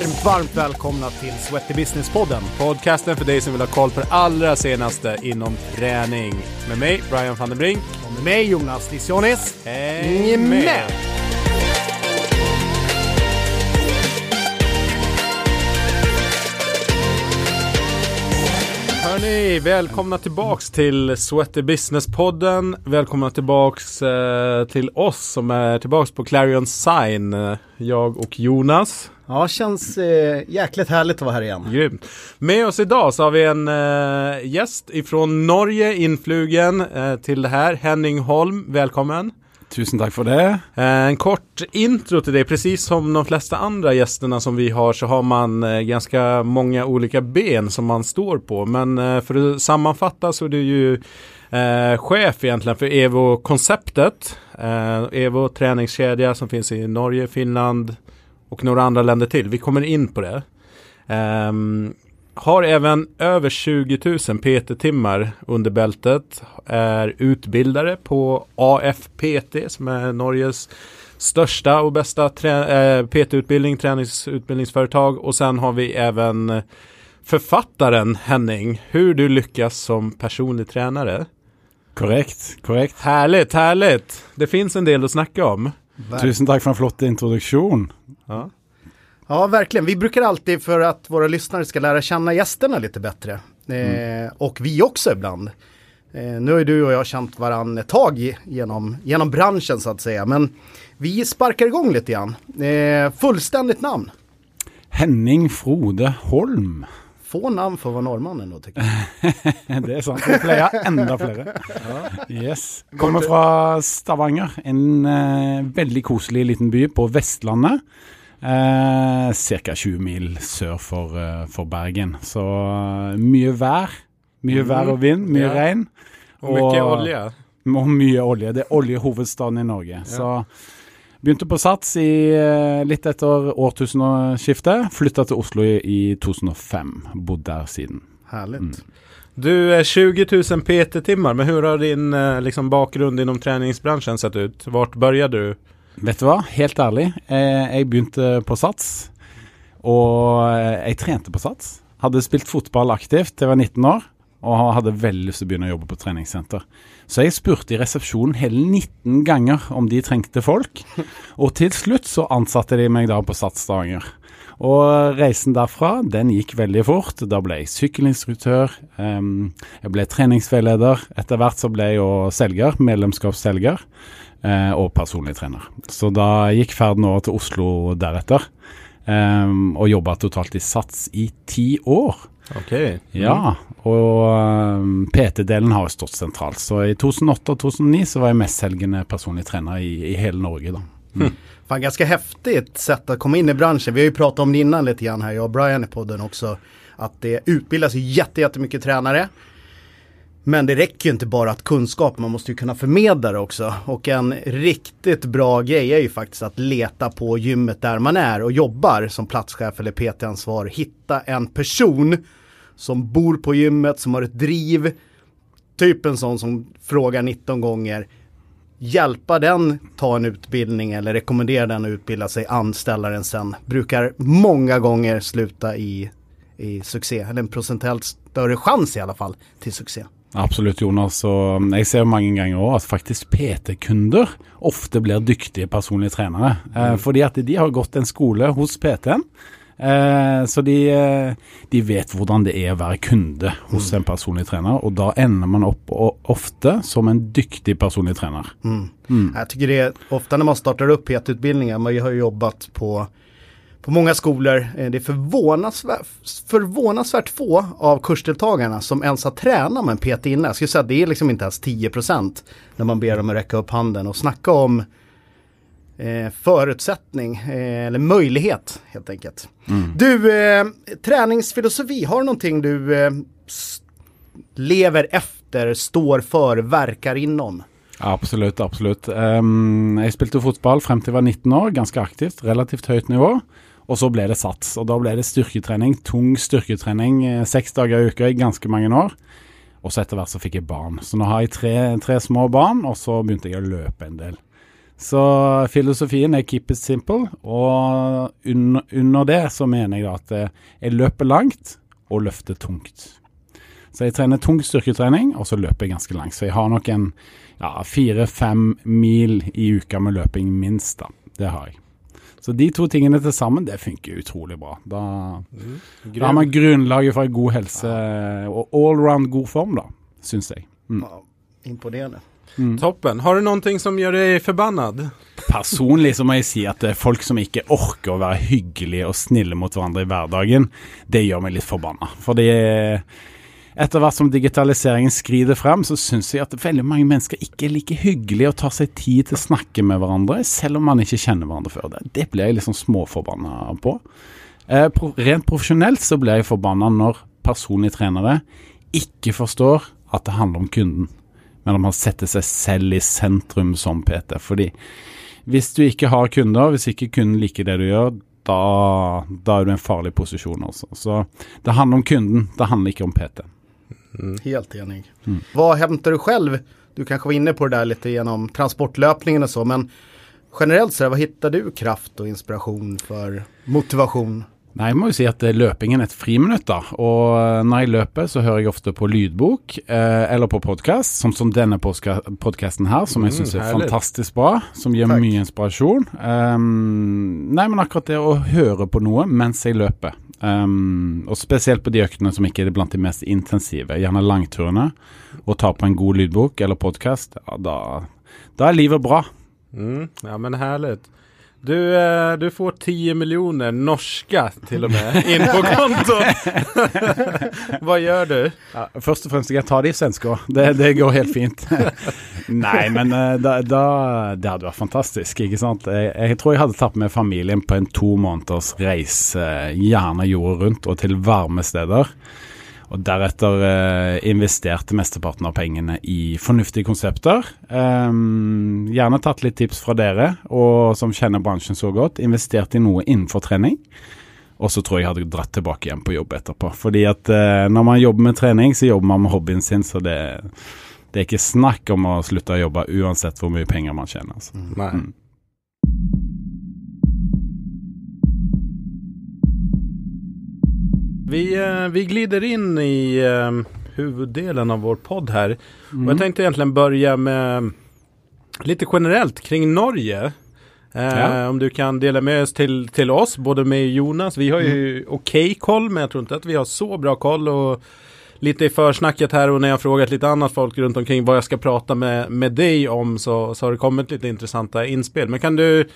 varmt, varmt välkomna till Sweaty Business-podden. Podcasten för dig som vill ha koll på det allra senaste inom träning. Med mig, Brian van den Brink. Och med mig Jonas Lissionis. Häng med! Hörni, välkomna tillbaks till Sweaty Business-podden. Välkomna tillbaks eh, till oss som är tillbaks på Clarion Sign. eh, Jag och Jonas. Ja, känns eh, jäkligt härligt att vara här igen. Grymt. Med oss idag så har vi en eh, gäst ifrån Norge influgen eh, till det här. Henning Holm, välkommen. Tusen takk for det. Eh, en kort intro till dig. Precis som de flesta andra gästerna som vi har så har man eh, ganska många olika ben som man står på. Men eh, för att sammanfatta så är du ju eh, chef egentligen för Evo-konceptet. Eh, Evo träningskedja som finns i Norge, Finland och några andra länder till. Vi kommer in på det. Um, har även över 20 000 PT-timmar under bältet. Är utbildare på AFPT som är Norges största och bästa trä- äh, PT-utbildning, träningsutbildningsföretag. Och sen har vi även författaren Henning. Hur du lyckas som personlig tränare. Korrekt. korrekt. Härligt, härligt. Det finns en del att snacka om. Tusen takk for en flott introduksjon. Ja. Ja, verkligen. Vi brukar alltid för att våra lyssnare ska lära känna gästerna lite bättre. Eh, och vi också ibland. Eh, nu har ju du och jag känt varandra ett tag genom, genom branschen så att säga. Men vi sparkar igång lite grann. Eh, fullständigt namn. Henning Frode Holm. Få navn for å være nordmann ennå, tenker jeg. Det er sant. Vi pleier enda flere. Yes. Kommer fra Stavanger, en eh, veldig koselig liten by på Vestlandet. Eh, Ca. 20 mil sør for, eh, for Bergen. Så eh, mye vær. Mye vær og vind, mye Ja. regn. Og mye olje. Og mye olje. Det er oljehovedstaden i Norge. Så begynte på Sats i, eh, litt etter årtusenskiftet. Flytta til Oslo i, i 2005. Bodd der siden. Härligt. Du är 20 000 PT-timer, men hvordan har din eh, liksom, bakgrunn innom treningsbransjen sett ut? Hvor började du? Vet du hva, helt ærlig. Eh, jeg begynte på Sats. Og jeg trente på Sats. Hadde spilt fotball aktivt til jeg var 19 år. Og hadde veldig lyst til å begynne å jobbe på treningssenter. Så jeg spurte i resepsjonen hele 19 ganger om de trengte folk. Og til slutt så ansatte de meg da på Sats Stavanger. Og reisen derfra, den gikk veldig fort. Da ble jeg sykkelinstruktør. um, jeg ble treningsveileder. Etter hvert så ble jeg jo selger, medlemskapsselger. uh, og personlig trener. Så da gikk ferden over til Oslo deretter. um, og jobba totalt i Sats i ti år. Okej. Ja, og um, PT-delen har jo stått sentralt. Så i 2008 og 2009 så var jeg mestselgende personlig trener i, i hele Norge, da. Fan, ganske heftig sett å komme inn i bransjen. Vi har jo pratet om det innan litt her, jeg og Brian i podden også. At det utbildes jättemycket tränare. Men det räcker ju inte bara att kunskap, man måste ju kunna förmedla det också. Och en riktigt bra grej är ju faktiskt att leta på gymmet där man är och jobbar som platschef eller PT-ansvar. Hitta en person som bor på gymmet, som har ett driv. Typ en sån som frågar 19 gånger hjälpa den ta en utbildning eller rekommendera den att utbilda sig, anställa den sen, brukar många gånger sluta i, i succé, eller en procentuellt större chans i alla fall till succé. Absolutt, Jonas. Og um, jeg ser jo mange ganger òg at faktisk PT-kunder ofte blir dyktige personlige trenere. Mm. fordi at de har gått en skole hos PT-en. Eh, så de, eh, de vet hvordan det er å være kunde hos en personlig trener, og da ender man opp ofte som en dyktig personlig trener. Jeg tycker det ofte når man starter opp PT-utbildninger, man har jo jobbet på på många skolor, det är förvånansvärt, förvånansvärt få av kursdeltagarna som ens har tränat med en PT innan. Jag skulle säga att det är liksom inte ens 10% när man ber dem att räcka upp handen och snacka om eh, förutsättning eh, eller möjlighet helt enkelt. Du, eh, träningsfilosofi, har du någonting du eh, lever efter, står för, verkar inom? Absolutt, absolutt. Um, jeg spilte fotball frem til jeg var 19 år, ganske aktivt, relativt høyt nivå. Og så ble det sats, og da ble det styrketrening, tung styrketrening eh, seks dager i uka i ganske mange år. Og så etter hvert så fikk jeg barn. Så nå har jeg tre, tre små barn, og så begynte jeg å løpe en del. Så filosofien er keep it simple, og under, det så mener jeg at eh, jeg løper langt og løfter tungt. Så jeg trener tung styrketrening, og så løper jeg ganske langt. Så jeg har nok en fire-fem mil i uka med løping, minst. da. Det har jeg. Så de to tingene til sammen, det funker utrolig bra. Da, da har man grunnlaget for en god helse og allround god form, da, syns jeg. Mm. Ja, imponerende. Toppen. Har du noe som gjør deg förbannad? Personlig så må jeg si at er folk som ikke orker å være hyggelige og snille mot hverandre i hverdagen, det gjør meg litt forbanna. Fordi etter hvert som digitaliseringen skrider frem, så syns jeg at veldig mange mennesker ikke er like hyggelige og tar seg tid til å snakke med hverandre, selv om man ikke kjenner hverandre før det. Det blir jeg liksom småforbanna på. Eh, rent profesjonelt så blir jeg forbanna når personlige trenere ikke forstår at det handler om kunden, men om å sette seg selv i sentrum som PT. Fordi hvis du ikke har kunder, hvis ikke kunden liker det du gjør, da, da er du i en farlig posisjon også. Så det handler om kunden, det handler ikke om PT. Helt enig. Vad hämtar du själv? Du kanske var inne på det där lite genom transportlöpningen och så, men generellt så, vad hittar du kraft och inspiration för motivation? Nei, jeg må jo si at eh, løpingen er et friminutt, da. Og eh, når jeg løper, så hører jeg ofte på lydbok eh, eller på podkast, som, som denne podkasten her, som jeg Mm, syns er mm, fantastisk bra. Som gir Takk. mye inspirasjon. Um, nei, men akkurat det å høre på noe mens jeg løper, um, og spesielt på de øktene som ikke er blant de mest intensive, gjerne langturene, og ta på en god lydbok eller podkast, ja, da, da er livet bra. Mm. Ja men härligt. Du, eh, du får 10 millioner norske, til og med inn på konto Hva gjør du? Ja, først og fremst skal jeg ta de svenske. Det, det går helt fint. Nei, men eh, da, da, det hadde vært fantastisk, ikke sant. Jeg, jeg tror jeg hadde tatt med familien på en to måneders reise, gjerne jordet rundt og til varme steder. Og deretter eh, investerte mesteparten av pengene i fornuftige konsepter. Ehm, gjerne tatt litt tips fra dere, og som kjenner bransjen så godt. Investert i noe innenfor trening. Og så tror jeg jeg hadde dratt tilbake igjen på jobb etterpå. Fordi at eh, når man jobber med trening, så jobber man med hobbyen sin, så det, det er ikke snakk om å slutte å jobbe uansett hvor mye penger man tjener. Altså. Nei. Mm. Vi, eh, vi glider in i eh, huvuddelen av vår podd här. Och jag tänkte egentligen börja med lite generellt kring Norge. Eh, Ja. Om du kan dela med oss till, till oss, både med Jonas. Vi har ju okej koll, men jag tror inte att vi har så bra koll. Och lite i försnacket här och när jag frågat lite annat folk runt omkring vad jag ska prata med, med dig om så, så har det kommit lite intressanta inspel. Men kan du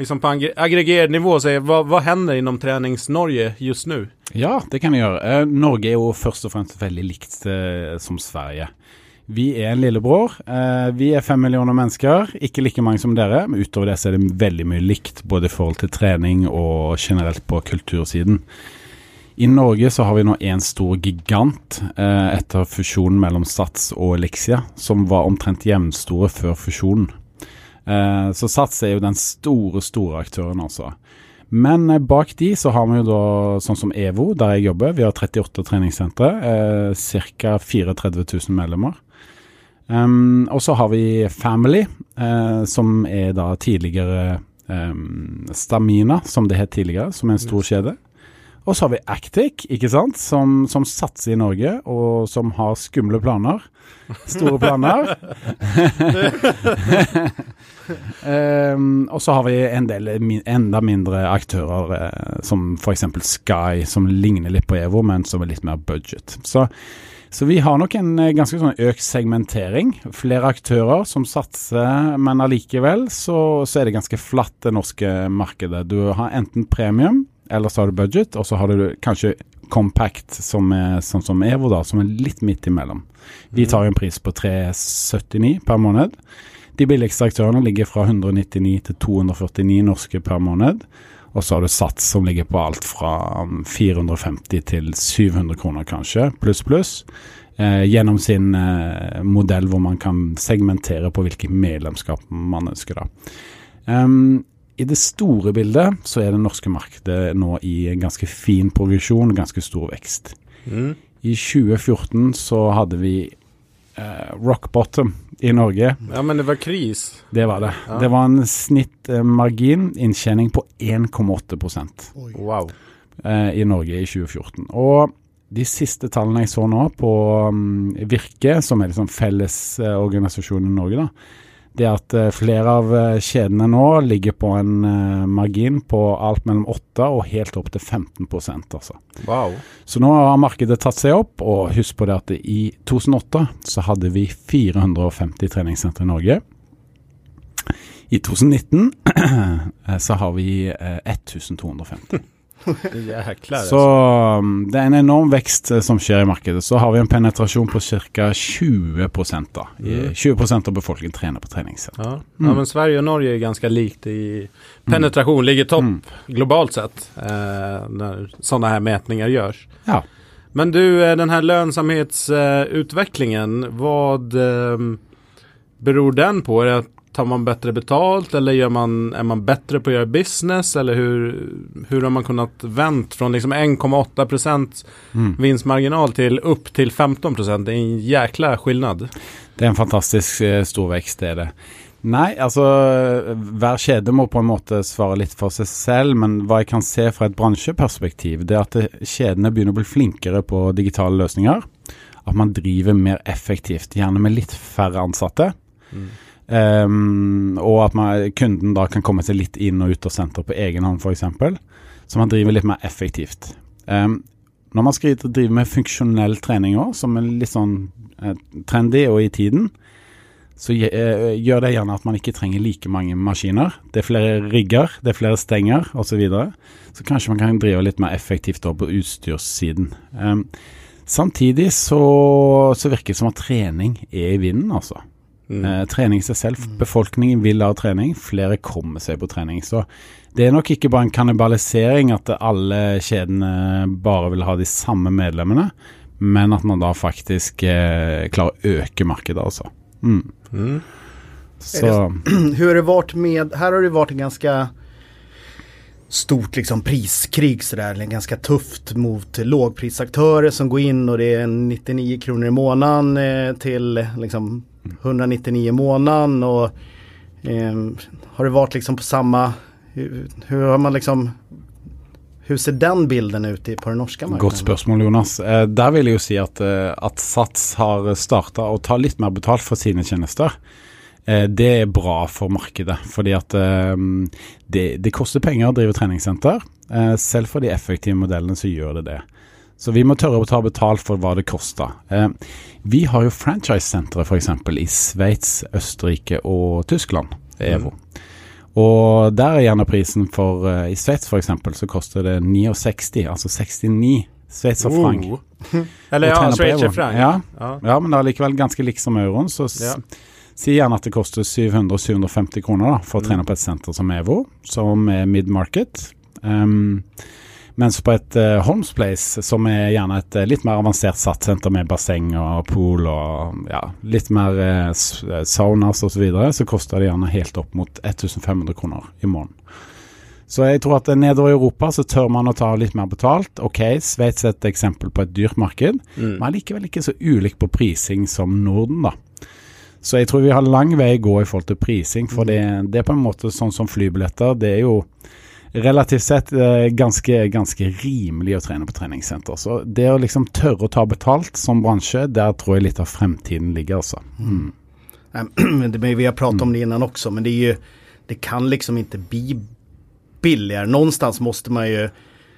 liksom på aggregert nivå si hva, hva hender innom Trenings-Norge just nå? Ja, det kan vi gjøre. Eh, Norge er jo først og fremst veldig likt eh, som Sverige. Vi er en lillebror. Eh, vi er fem millioner mennesker, ikke like mange som dere. Men utover det så er det veldig mye likt, både i forhold til trening og generelt på kultursiden. I Norge så har vi nå en stor gigant eh, etter fusjonen mellom Sats og Elixia, som var omtrent jevnstore før fusjonen. Eh, så Sats er jo den store, store aktøren, altså. Men eh, bak de så har vi jo da sånn som EVO, der jeg jobber. Vi har 38 treningssentre, eh, ca. 34 000 medlemmer. Um, og så har vi Family, eh, som er da tidligere em, Stamina, som det het tidligere, som er en stor kjede. Og så har vi Actic, ikke sant, som, som satser i Norge, og som har skumle planer. Store planer. um, og så har vi en del min, enda mindre aktører, eh, som f.eks. Sky, som ligner litt på Evo, men som er litt mer budget. Så, så vi har nok en eh, ganske sånn økt segmentering. Flere aktører som satser, men allikevel så, så er det ganske flatt, det norske markedet. Du har enten premium, eller så har du budget, og så har du kanskje compact, som er sånn som Evo, da, som er litt midt imellom. Vi tar jo en pris på 379 per måned. De billigste aktørene ligger fra 199 til 249 norske per måned. Og så har du Sats som ligger på alt fra um, 450 til 700 kroner kanskje, pluss pluss. Eh, gjennom sin eh, modell hvor man kan segmentere på hvilke medlemskap man ønsker. da. Um, I det store bildet så er det norske markedet nå i en ganske fin progresjon, ganske stor vekst. Mm. I 2014 så hadde vi eh, rock bottom i Norge. Ja men det var kris. Det var det. Ja. Det var en snittmargin, inntjening på 1,8 prosent. Wow. eh, i Norge i 2014. Og de siste tallene jeg så nå på um, Virke, som er liksom fellesorganisasjonen i Norge, da, det at eh, flere av eh, kjedene nå ligger på en eh, margin på alt mellom 8 og helt opp til 15% altså. Wow. Så nå har markedet tatt seg opp, og husk på det at i 2008 så hadde vi 450 treningssentre i Norge. I 2019 eh, så har vi eh, 1250. Jäklar. Så um, det er en enorm vekst eh, som skjer i markedet. Så har vi en penetrasjon på ca. 20 da. Mm. 20% av befolkningen trener på treningssenter. Ja. Mm. ja men Sverige og Norge er ganske likt i penetration, ligger topp Mm. globalt sett eh, når sånne her metninger gjøres. Ja. Men du, eh, den her lønnsomhetsutviklingen, vad eh, beror den på? Er det att tar man bättre betalt eller gör man, är man bättre på att göra business? Eller hur, hur har man kunnat vänt från liksom 1,8% Mm. vinstmarginal till upp till 15%? Det är en jäkla skillnad. Det er en fantastisk eh, stor vekst, det er det. Nei, altså hver kjede må på en måte svare litt for seg selv, men hva jeg kan se fra et bransjeperspektiv, det er at det- kjedene begynner å bli flinkere på digitale løsninger. At man driver mer effektivt, gjerne med litt færre ansatte. Ehm, og at man, kunden da kan komme seg litt inn og ut av senteret på egen hånd, f.eks. Så man driver litt mer effektivt. Um, når man skal drive med funksjonell trening òg, som er litt sånn eh, trendy og i tiden, så eh, gjør det gjerne at man ikke trenger like mange maskiner. Det er flere rigger, det er flere stenger osv. Så, videre. så kanskje man kan drive litt mer effektivt på utstyrssiden. Um, samtidig så, så virker det som at trening er i vinden, altså. Mm. Eh, trening seg selv. Befolkningen vil ha trening. Flere kommer seg på trening. Så det er nok ikke bare en kannibalisering at alle kjedene bare vil ha de samme medlemmene, men at man da faktisk eh, klarer å øke markedet, altså. Mm. Mm. Så Hur har det varit med, här har det varit en ganska stort liksom priskrig sådär, eller ganska tufft mot lågprisaktörer som går in och det är 99 kronor i månaden eh, till liksom 199 i måneden och eh, har det varit liksom på samma, hur, hur har man liksom hur ser den bilden ut på den norske markedet? Godt spørsmål, Jonas. Eh, der vil jeg jo si at, eh, at Sats har starta å ta litt mer betalt for sine tjenester. Eh, det er bra for markedet, fordi at eh, det, det koster penger å drive treningssenter. Eh, selv for de effektive modellene så gjør det det. Så vi må tørre å ta betalt for hva det koster. Eh, vi har jo franchise-sentre f.eks. i Sveits, Østerrike og Tyskland, EVO. Og der er gjerne prisen for eh, I Sveits f.eks. så koster det 69, altså 69 sveitserfranc. Oh. Eller ja, trene på Schweizer euro. franc. Ja, Ja. ja, men det er likevel ganske likt som euroen, så Ja. si gjerne at det koster 700-750 kroner da, for å Mm. trene på et senter som EVO, som er mid-market. Um, mens på et uh, Holmes Place, som er gjerne et eh, litt mer avansert satssenter med basseng og pool og ja, litt mer uh, saunas osv., så, videre, så koster det gjerne helt opp mot 1500 kroner i måneden. Så jeg tror at nedover i Europa så tør man å ta litt mer betalt. Ok, Sveits er et eksempel på et dyrt marked, Mm. men likevel ikke så ulik på prising som Norden, da. Så jeg tror vi har lang vei å gå i forhold til prising, for det, det er på en måte sånn som flybilletter. Det er jo relativt sett eh, ganske, ganske rimelig å trene på treningssenter. Så det å liksom tørre å ta betalt som bransje, der tror jeg litt av fremtiden ligger, altså. Mm. Det- men vi har pratat om det innan också men det är ju Det kan liksom inte bli billigare. Någonstans måste man ju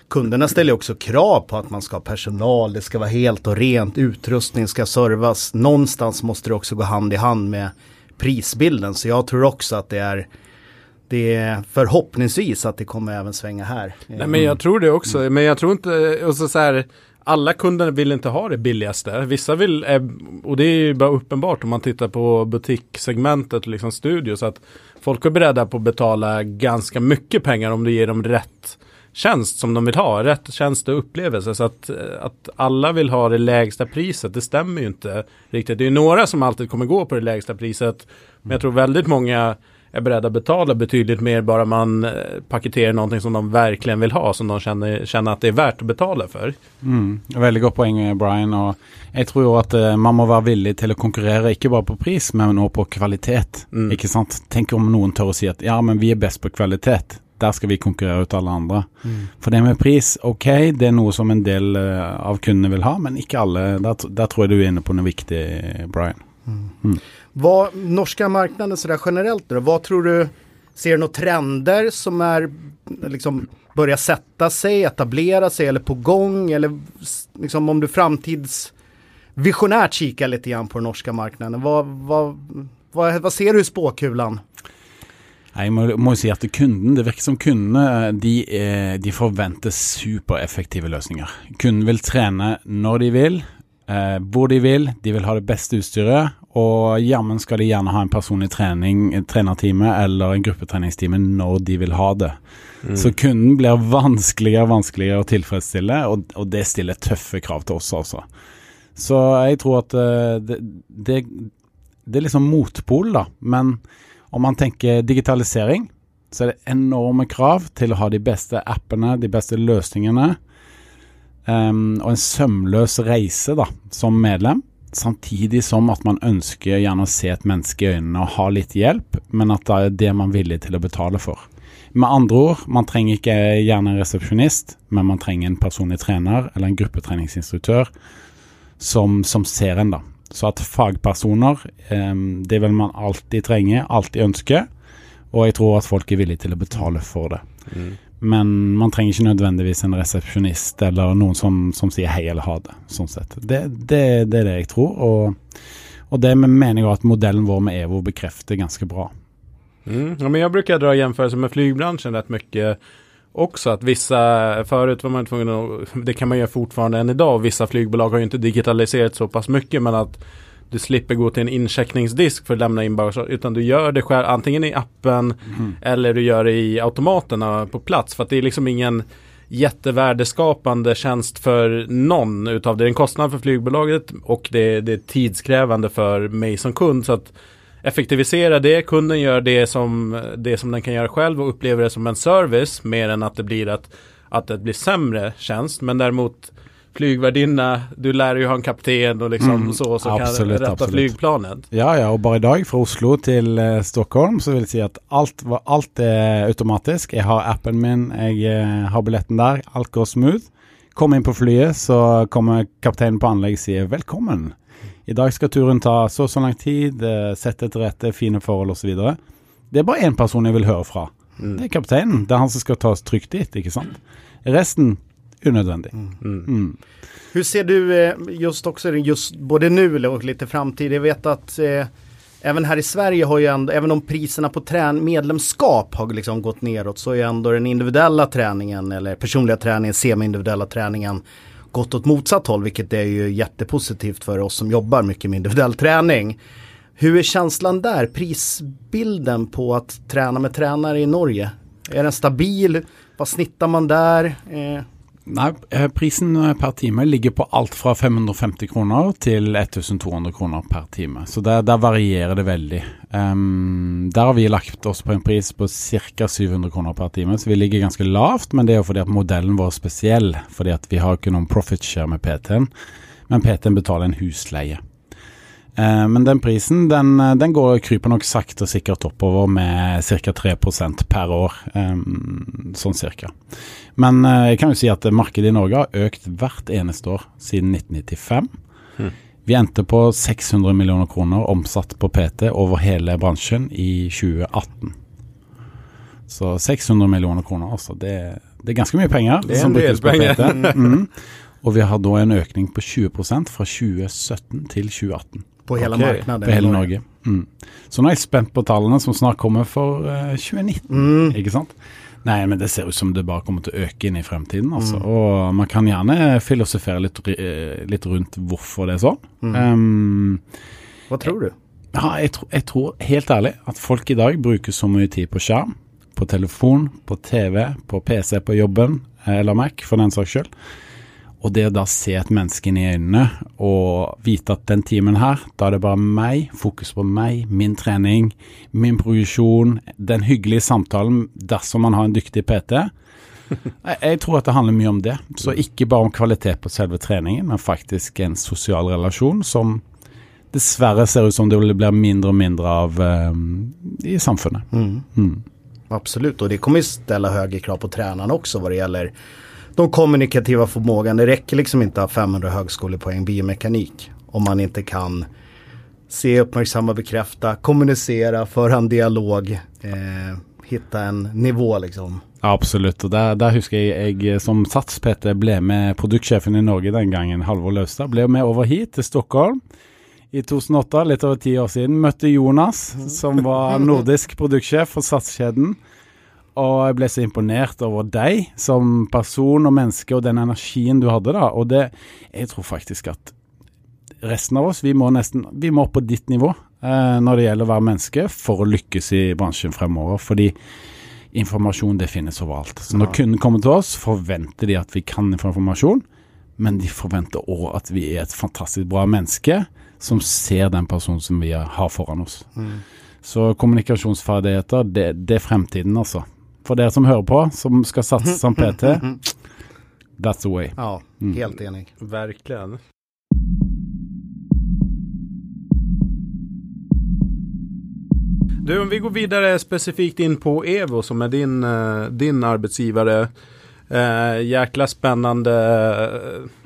Kunderna ställer också krav på att man ska ha personal, det ska vara helt och rent, utrustning ska servas. Någonstans måste det också gå hand i hand med prisbilden. Så jag tror också att det är det är förhoppningsvis att det kommer även svänga här. Nej men jag tror det också, men jag tror inte, och så, så här, alla kunder vill inte ha det billigaste. Vissa vill, og och det är ju bara uppenbart om man tittar på butikssegmentet och liksom studios, att folk är beredda på att betala ganska mycket pengar om du ger dem rätt tjänst som de vill ha, rätt tjänst och upplevelse. Så att, eh, att alla vill ha det lägsta priset, det stämmer ju inte riktigt. Det är några som alltid kommer gå på det lägsta priset, men jag tror väldigt många är beredda att betala betydligt mer bara man paketerer paketerar någonting som de verkligen vill ha, som de känner, känner att det är värt att betala för. Mm, veldig godt poeng, Brian. og Jeg tror jo at eh, man må være villig til å konkurrere, ikke bare på pris, men også på kvalitet. Mm. Ikke sant? Tenk om noen tør å si at ja, men vi er best på kvalitet. Der skal vi konkurrere ut alle andre. For det med pris, ok, det er noe som en del eh, av kundene vil ha, men ikke alle. Der, der tror jeg du er inne på noe viktig, Brian. Vad, norska marknaden sådär generellt då, vad tror du, ser du några trender som är liksom börjar sätta sig, etablera sig eller på gång eller liksom om du framtidsvisionärt kikar lite grann på den norska marknaden, vad, vad, vad, vad ser du i spåkulan? Jeg må, må si at kunden, det virker som kundene de, eh, de forventer supereffektive løsninger. Kunden vil trene når de vil, eh, hvor de vil, de vil ha det beste utstyret, og jammen skal de gjerne ha en personlig trening, en trenertime eller en gruppetreningstime når de vil ha det. Så kunden blir vanskeligere og vanskeligere å tilfredsstille, og, og det stiller tøffe krav til oss, altså. Så jeg tror at uh, det, det, det er liksom motpol, da. Men om man tenker digitalisering, så er det enorme krav til å ha de beste appene, de beste løsningene, ehm, og en sømløs reise da, som medlem. Samtidig som at man ønsker gjerne å se et menneske i øynene og ha litt hjelp, men at det er det man er villig til å betale for. Med andre ord, man trenger ikke gjerne en resepsjonist, men man trenger en personlig trener eller en gruppetreningsinstruktør som, som ser en, da. Så at fagpersoner, em, det vil man alltid trenge, alltid ønske. Og jeg tror at folk er villige til å betale for det. Men man trenger ikke nødvendigvis en resepsjonist eller noen som, som sier hei eller ha det. Sånn sett. Det, det, det er det jeg tror. Og, og det mener jeg at modellen vår med EVO bekrefter ganske bra. Mm. Ja, men jag brukar dra jämförelser med flygbranschen rätt mycket också. Att vissa, förut var man tvungen att, det kan man göra fortfarande än idag. Vissa flygbolag har ju inte digitaliserat så pass mycket. Men att du slipper gå till en incheckningsdisk för att lämna in bagage. Utan du gör det själv, antingen i appen eller du gör det i automaterna på plats. För att det är liksom ingen jättevärdeskapande tjänst för någon utav det. Det är en kostnad för flygbolaget och det, det är tidskrävande för mig som kund. Så att effektivisera det, kunden gör det som, det som den kan göra själv och upplever det som en service mer än att det blir att, att det blir sämre tjänst. Men däremot flygvärdinna, du lærer jo ha en kapten og liksom Mm, så, så absolut, kan rette absolut. flygplanet. Ja, ja, og bare i dag fra Oslo til uh, Stockholm, så vil jeg si at alt, alt er automatisk. Jeg har appen min, jeg uh, har billetten der, alt går smooth. Kom inn på flyet, så kommer kapteinen på anlegg og sier velkommen. I dag skal turen ta så og så lang tid, uh, sette til rette, fine forhold osv. Det er bare én person jeg vil høre fra. Det er kapteinen. Det er han som skal ta oss trygt dit, ikke sant. Resten unødvendig. Mm. Hur ser du eh, just också just både nu och lite framtid? Jag vet att eh, även här i Sverige har ju ändå, även om priserna på trän medlemskap har liksom gått neråt så er ju ändå den individuella träningen eller personliga träningen, semi-individuella träningen gått åt motsatt håll vilket är ju jättepositivt för oss som jobbar mycket med individuell träning. Hur är känslan där? Prisbilden på att träna med tränare i Norge? Är den stabil? Vad snittar man där? Eh, Nei, eh, prisen eh, per time ligger på alt fra 550 kroner til 1200 kroner per time. Så der, der varierer det veldig. Um, der har vi lagt oss på en pris på ca. 700 kroner per time, så vi ligger ganske lavt. Men det er jo fordi at modellen vår er spesiell, fordi at vi har ikke noen profit share med PT-en. Men PT-en betaler en husleie. Eh, Men den prisen den, eh, den går, kryper nok sakte og sikkert oppover med ca. 3% per år. eh, Sånn cirka. Men jeg kan jo si at markedet i Norge har økt hvert eneste år siden 1995. Vi endte på 600 millioner kroner omsatt på PT over hele bransjen i 2018. Så 600 millioner kroner, altså. Det, det er ganske mye penger. Det er som en del penger. Mm. Og vi har da en økning på 20% fra 2017 til 2018 på hele okay, marknaden på hele Norge. Mm. Så nå er jeg spent på tallene som snart kommer for uh, 2019, Mm. ikke sant? Nei, men det ser ut som det bare kommer til å øke inn i fremtiden, altså. Og man kan gjerne filosofere litt, eh, litt rundt hvorfor det er sånn. Um, Hva tror du? ja, jeg, tro, jeg tror helt ærlig at folk i dag bruker så mye tid på skjerm, på telefon, på TV, på PC på jobben, eh, eller Mac for den saks skyld. Og det å da se et menneske inn i øynene og vite at den timen her, da er det bare meg, fokus på meg, min trening, min progresjon, den hyggelige samtalen dersom man har en dyktig PT. Jeg, tror at det handler mye om det. Så ikke bare om kvalitet på selve treningen, men faktisk en sosial relasjon som dessverre ser ut som det blir mindre og mindre av um, i samfunnet. Mm. Mm. Absolut, och det kommer ju ställa högre krav på tränarna också vad det gäller de kommunikativa förmågan. Det räcker liksom inte att ha 500 högskolepoäng biomekanik om man inte kan se, uppmärksamma, bekräfta, kommunisere, føre en dialog, eh, hitta en nivå liksom. Absolutt. og der, der husker jeg jeg som Sats-PT ble med produktsjefen i Norge den gangen, Halvor Laustad, ble med over hit til Stockholm i 2008, litt over ti år siden. Møtte Jonas, som var nordisk produktsjef for Sats-kjeden. Og jeg ble så imponert over deg som person og menneske, og den energien du hadde da. Og det Jeg tror faktisk at resten av oss, vi må nesten Vi må opp på ditt nivå eh, når det gjelder å være menneske, for å lykkes i bransjen fremover. Fordi informasjon det finnes overalt. Så når kunden kommer til oss, forventer de at vi kan informasjon, men de forventer òg at vi er et fantastisk bra menneske som ser den personen som vi har foran oss. Så kommunikasjonsferdigheter, det, det er fremtiden, altså. For dere som hører på, som skal satse som PT, that's the way. Ja, helt enig. Verkligen. Du, om vi går videre specifikt in på Evo som är din, eh, din arbetsgivare. Eh, jäkla spännande.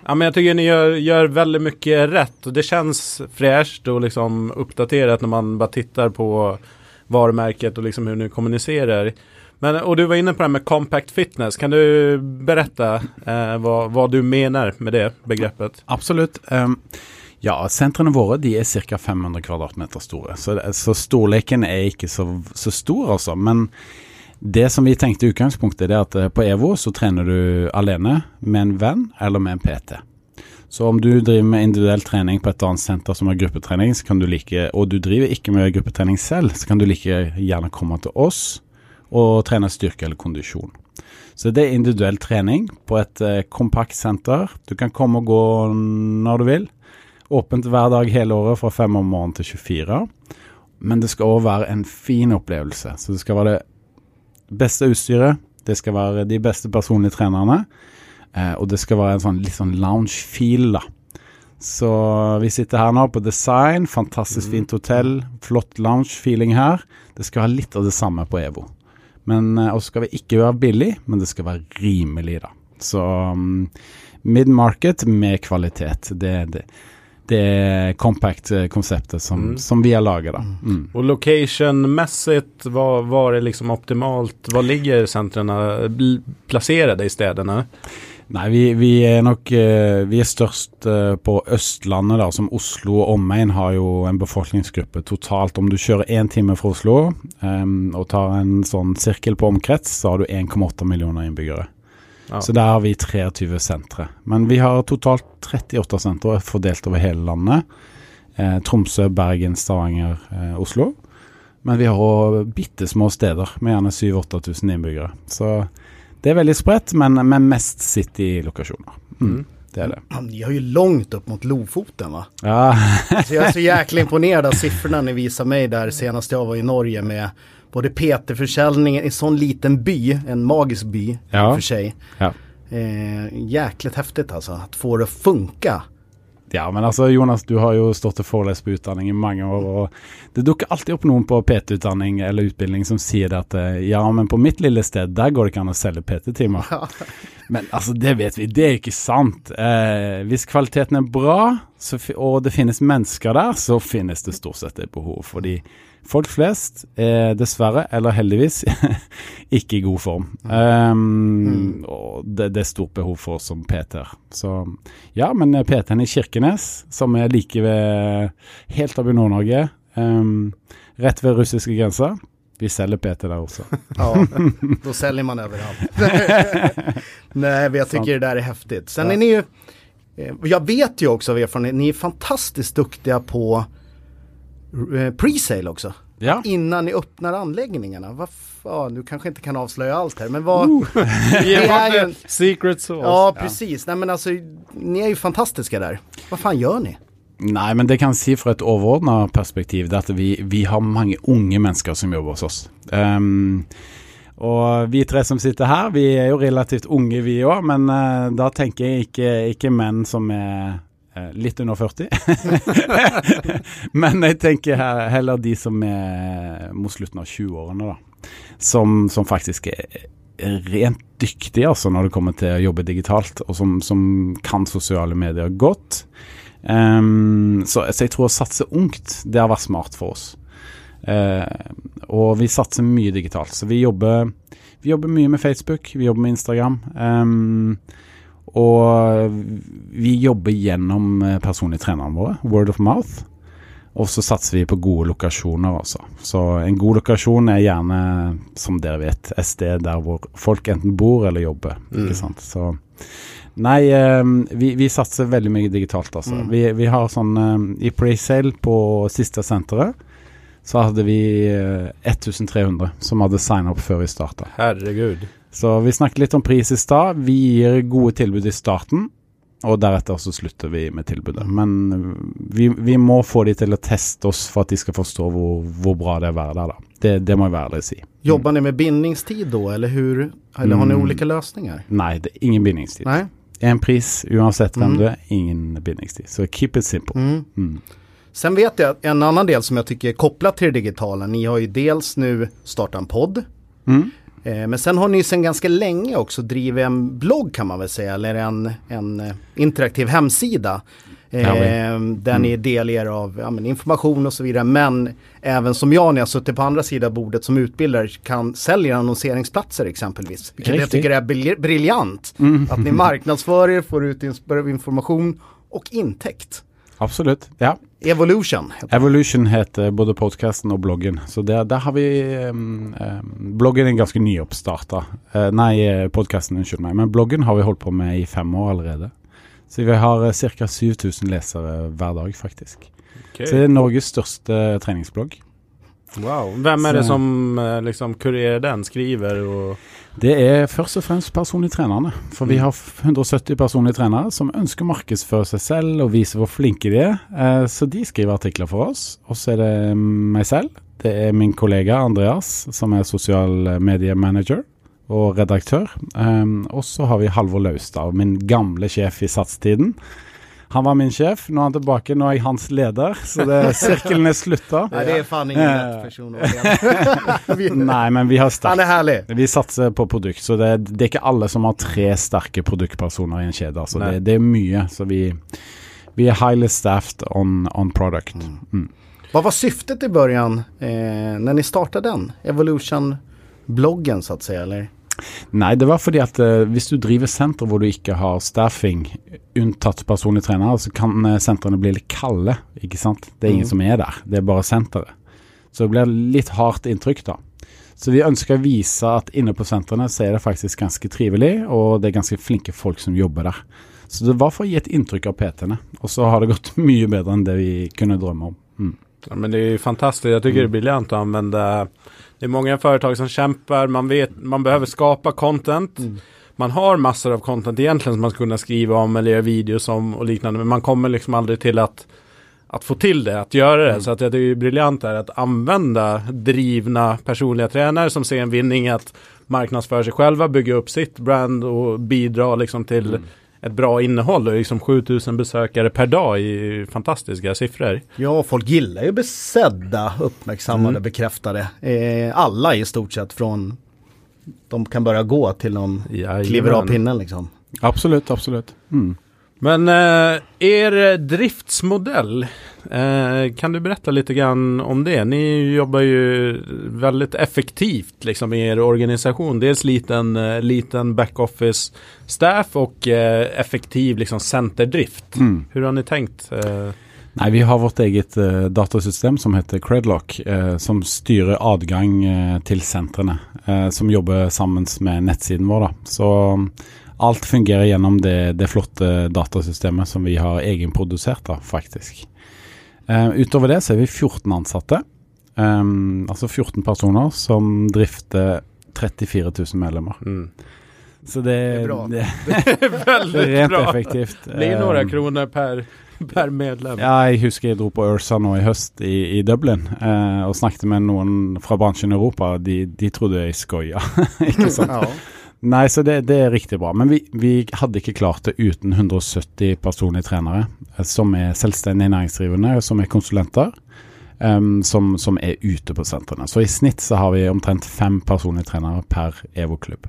Ja, men jag tycker ni gör, gör väldigt mycket rätt och det känns fräscht och liksom uppdaterat när man bara tittar på varumärket och liksom hur ni kommunicerar. Men, och du var inne på det med compact fitness. Kan du berätta eh, vad, vad du mener med det begreppet? Absolutt. Um, ja, sentrene våre de er ca. 500 kvadratmeter store, så, så storleken er ikke så, så stor, altså. Men det som vi tenkte i utgangspunktet, er at eh, på EVO så trener du alene med en venn eller med en PT. Så om du driver med individuell trening på et annet senter som har gruppetrening, så kan du like, og du driver ikke med gruppetrening selv, så kan du like gjerne komme til oss og trene styrke eller kondisjon. Så det er individuell trening på et eh, kompakt senter. Du kan komme og gå når du vil. Åpent hver dag hele året fra 5 om morgenen til 24. Men det skal òg være en fin opplevelse. Så det skal være det beste utstyret. Det skal være de beste personlige trenerne. Eh, og det skal være en sånn litt sånn lounge-feel, da. Så vi sitter her nå på Design. Fantastisk fint hotell. Flott lounge-feeling her. Det skal ha litt av det samme på EVO. Men eh, også skal vi ikke være billig, men det skal være rimelig, da. Så um, mid-market med kvalitet. Det, det, det er compact-konseptet som, Mm. som vi har laget, da. Mm. Og location-messig, var, var är liksom optimalt? Var ligger sentrene plassert i städerna? Nei, vi, vi er nok eh, Vi er størst eh, på Østlandet, da, som Oslo og omegn har jo en befolkningsgruppe totalt. Om du kjører én time fra Oslo um, og tar en sånn sirkel på omkrets, så har du 1,8 millioner innbyggere. Ja. Så der har vi 23 sentre. Men vi har totalt 38 sentre fordelt over hele landet. Eh, Tromsø, Bergen, Stavanger, eh, Oslo. Men vi har òg bitte små steder med gjerne 7000-8000 innbyggere. Så det er veldig spredt, men, men mest City-lokasjoner. Mm, Mm. Det är det. Ja, Ni har ju långt upp mot Lofoten va? Ja, Så jag är så jäkla imponerad av siffrorna ni viser mig där senast jag var i Norge med både PT-försäljningen i sån liten by, en magisk by Ja. för sig. ja. Eh, jäkligt häftigt alltså, att få det att funka. Ja, men altså Jonas, du har jo stått og forelest på utdanning i mange år. og Det dukker alltid opp noen på PT-utdanning eller utbildning som sier at eh, ja, men på mitt lille sted, der går det ikke an å selge PT-timer. Men altså, det vet vi, det er ikke sant. Eh, hvis kvaliteten er bra, så, og det finnes mennesker der, så finnes det stort sett et behov. Fordi folk flest er dessverre, eller heldigvis, ikke i god form. Um, Og det, det er stort behov for oss som PT-er. Så ja, men PT-en i Kirkenes, som er like ved helt oppe i Nord-Norge, um, rett ved russiske grenser, vi selger PT der også. Ja, då säljer man överallt. Nej, men jag tycker det där är häftigt. Sen är ni ju, eh, jag vet ju också av erfarenhet, ni är fantastiskt duktiga på eh, pre-sale också. Ja. innan ni öppnar anläggningarna. Vad fan, du kanske inte kan avslöja allt här, men vad... Uh, Det är ju- Secret sauce. Ja, precis. Nej men alltså, ni är ju fantastiska där. Vad fan gör ni? Nei, men det kan jeg si fra et overordna perspektiv, det er at vi, vi har mange unge mennesker som jobber hos oss. Um, og vi tre som sitter her, vi er jo relativt unge vi òg, men uh, da tenker jeg ikke, ikke menn som er eh, litt under 40. men jeg tenker heller de som er mot slutten av 20-årene, da. Som, som faktisk er rent dyktige altså, når det kommer til å jobbe digitalt, og som, som kan sosiale medier godt. Um, så, så jeg tror å satse ungt, det har vært smart for oss. Uh, og vi satser mye digitalt. Så vi jobber, vi jobber mye med Facebook, vi jobber med Instagram. ehm, og vi jobber gjennom eh, personlige trenerne våre, word of mouth. Og så satser vi på gode lokasjoner også. Så en god lokasjon er gjerne, som dere vet, et sted der hvor folk enten bor eller jobber. Ikke sant? Så Nei, eh, vi, vi satser veldig mye digitalt, altså. Mm. Vi, vi har sånn eh, I presale på siste senteret så hadde vi eh, 1300 som hadde signa opp før vi starta. Herregud. Så vi snakket litt om pris i stad. Vi gir gode tilbud i starten, og deretter så slutter vi med tilbudet. Men vi, vi må få de til å teste oss for at de skal forstå hvor, hvor bra det er å være der, da. Det, det må jeg være ærlig si. Jobber ni med bindningstid då eller hur? Eller har ni Mm. ulike løsninger? Nei, det er ingen bindingstid. Nei? En pris uansett hvem Mm. du er, ingen bindingstid. Så keep it simple. Mm. Mm. Sen vet jag at en annan del som jag tycker är kopplat till det digitala. Ni har ju dels nu startat en podd. Mm. Eh, men sen har ni sen ganska länge också drivit en blogg kan man väl säga. Eller en, en eh, interaktiv hemsida. Eh, Ja, Där ni delger av ja, men information och så vidare. Men även som jag när jag suttit på andra sidan bordet som utbildare kan sälja annonseringsplatser exempelvis. Vilket jag Riktigt. tycker är briljant. briljant. Att ni marknadsför er, får ut information och intäkt. Absolutt. Ja. Evolution. heter. Evolution heter både podkasten og bloggen. Så der, der har vi um, um, Bloggen er ganske nyoppstarta. Uh, nei, podkasten, unnskyld meg. Men bloggen har vi holdt på med i fem år allerede. Så vi har uh, ca. 7000 lesere hver dag, faktisk. Okay. Så det er Norges største treningsblogg. Wow. er är det som eh, liksom kurerer den, skriver og Det er først og fremst personlige trenerne. For vi har 170 personlige trenere som ønsker å markedsføre seg selv og vise hvor flinke de er. Eh, Så de skriver artikler for oss. Og så er det meg selv. Det er min kollega Andreas, som er sosial mediemanager og redaktør. Og så har vi Halvor Laustad, min gamle sjef i Satstiden. Han var min sjef, nå er han tilbake, nå er jeg hans leder. Så det, sirkelen er slutta. Nei, det er faen ingen rett rätt person. Nei, men vi har sterkt Han er herlig. Vi satser på produkt, så det, det er ikke alle som har tre sterke produktpersoner i en kjede. Altså det, det er mye, så vi, vi er highly staffed on, on product. Mm. Hva var syftet i början eh, när ni startade den? Evolution-bloggen så att säga eller? Nei, det var fordi at uh, hvis du driver senter hvor du ikke har staffing, unntatt personlig trener, så kan eh, sentrene bli litt kalde, ikke sant. Det er ingen mm. som er der, det er bare senteret. Så det blir litt hardt inntrykk, da. Så vi ønsker å vise at inne på sentrene så er det faktisk ganske trivelig, og det er ganske flinke folk som jobber der. Så det var for å gi et inntrykk av PT-ene, og så har det gått mye bedre enn det vi kunne drømme om. Mm. Ja, men det er jo fantastisk, jeg tycker det er briljant å använda. Det är många företag som kämpar. Man vet, man behöver skapa content. Man har massor av content egentligen som man skulle kunna skriva om eller göra videos om och liknande. Men man kommer liksom aldrig till att, att få till det, att göra det. Så att det är briljant är att använda drivna personliga tränare som ser en vinning att marknadsföra sig själva, bygga upp sitt brand och bidra liksom till ett bra innehåll. Och liksom 7000 besökare per dag i fantastiske fantastiska siffror. Ja, folk gillar ju besedda, uppmärksammade, Mm. bekräftade. Eh, alla i stort sett från de kan börja gå till de Jajamän. kliver av pinnen liksom. Absolutt, absolutt. Mm. Men eh, er driftsmodell, eh, kan du berätta litt om det? Ni jobber jo veldig effektivt liksom i er organisasjon. Dels liten, eh, liten backoffice staff og eh, effektiv liksom centerdrift. Mm. Hvordan har ni tenkt? Eh, Nei, vi har vårt eget uh, datasystem som heter Credlock, uh, som styrer adgang uh, til sentrene, eh, som jobber sammen med nettsiden vår. Da. Så alt fungerer gjennom det, det flotte datasystemet som vi har egenprodusert, da, faktisk. Uh, utover det så er vi 14 ansatte. Um, altså 14 personer som drifter 34 000 medlemmer. Mm. Så det, Det er bra. det, det er rent bra. effektivt. Blir några noen kroner per, per medlem. Ja, jeg husker jeg dro på Ursa nå i høst i, i Dublin uh, og snakket med noen fra bransjen i Europa. De, de trodde jeg skoia. ikke sant? Ja. Nei, så det, det er riktig bra. Men vi, vi hadde ikke klart det uten 170 personlige trenere eh, som er selvstendig næringsdrivende, som er konsulenter, um, som, som er ute på sentrene. Så i snitt så har vi omtrent fem personlige trenere per EVO-klubb.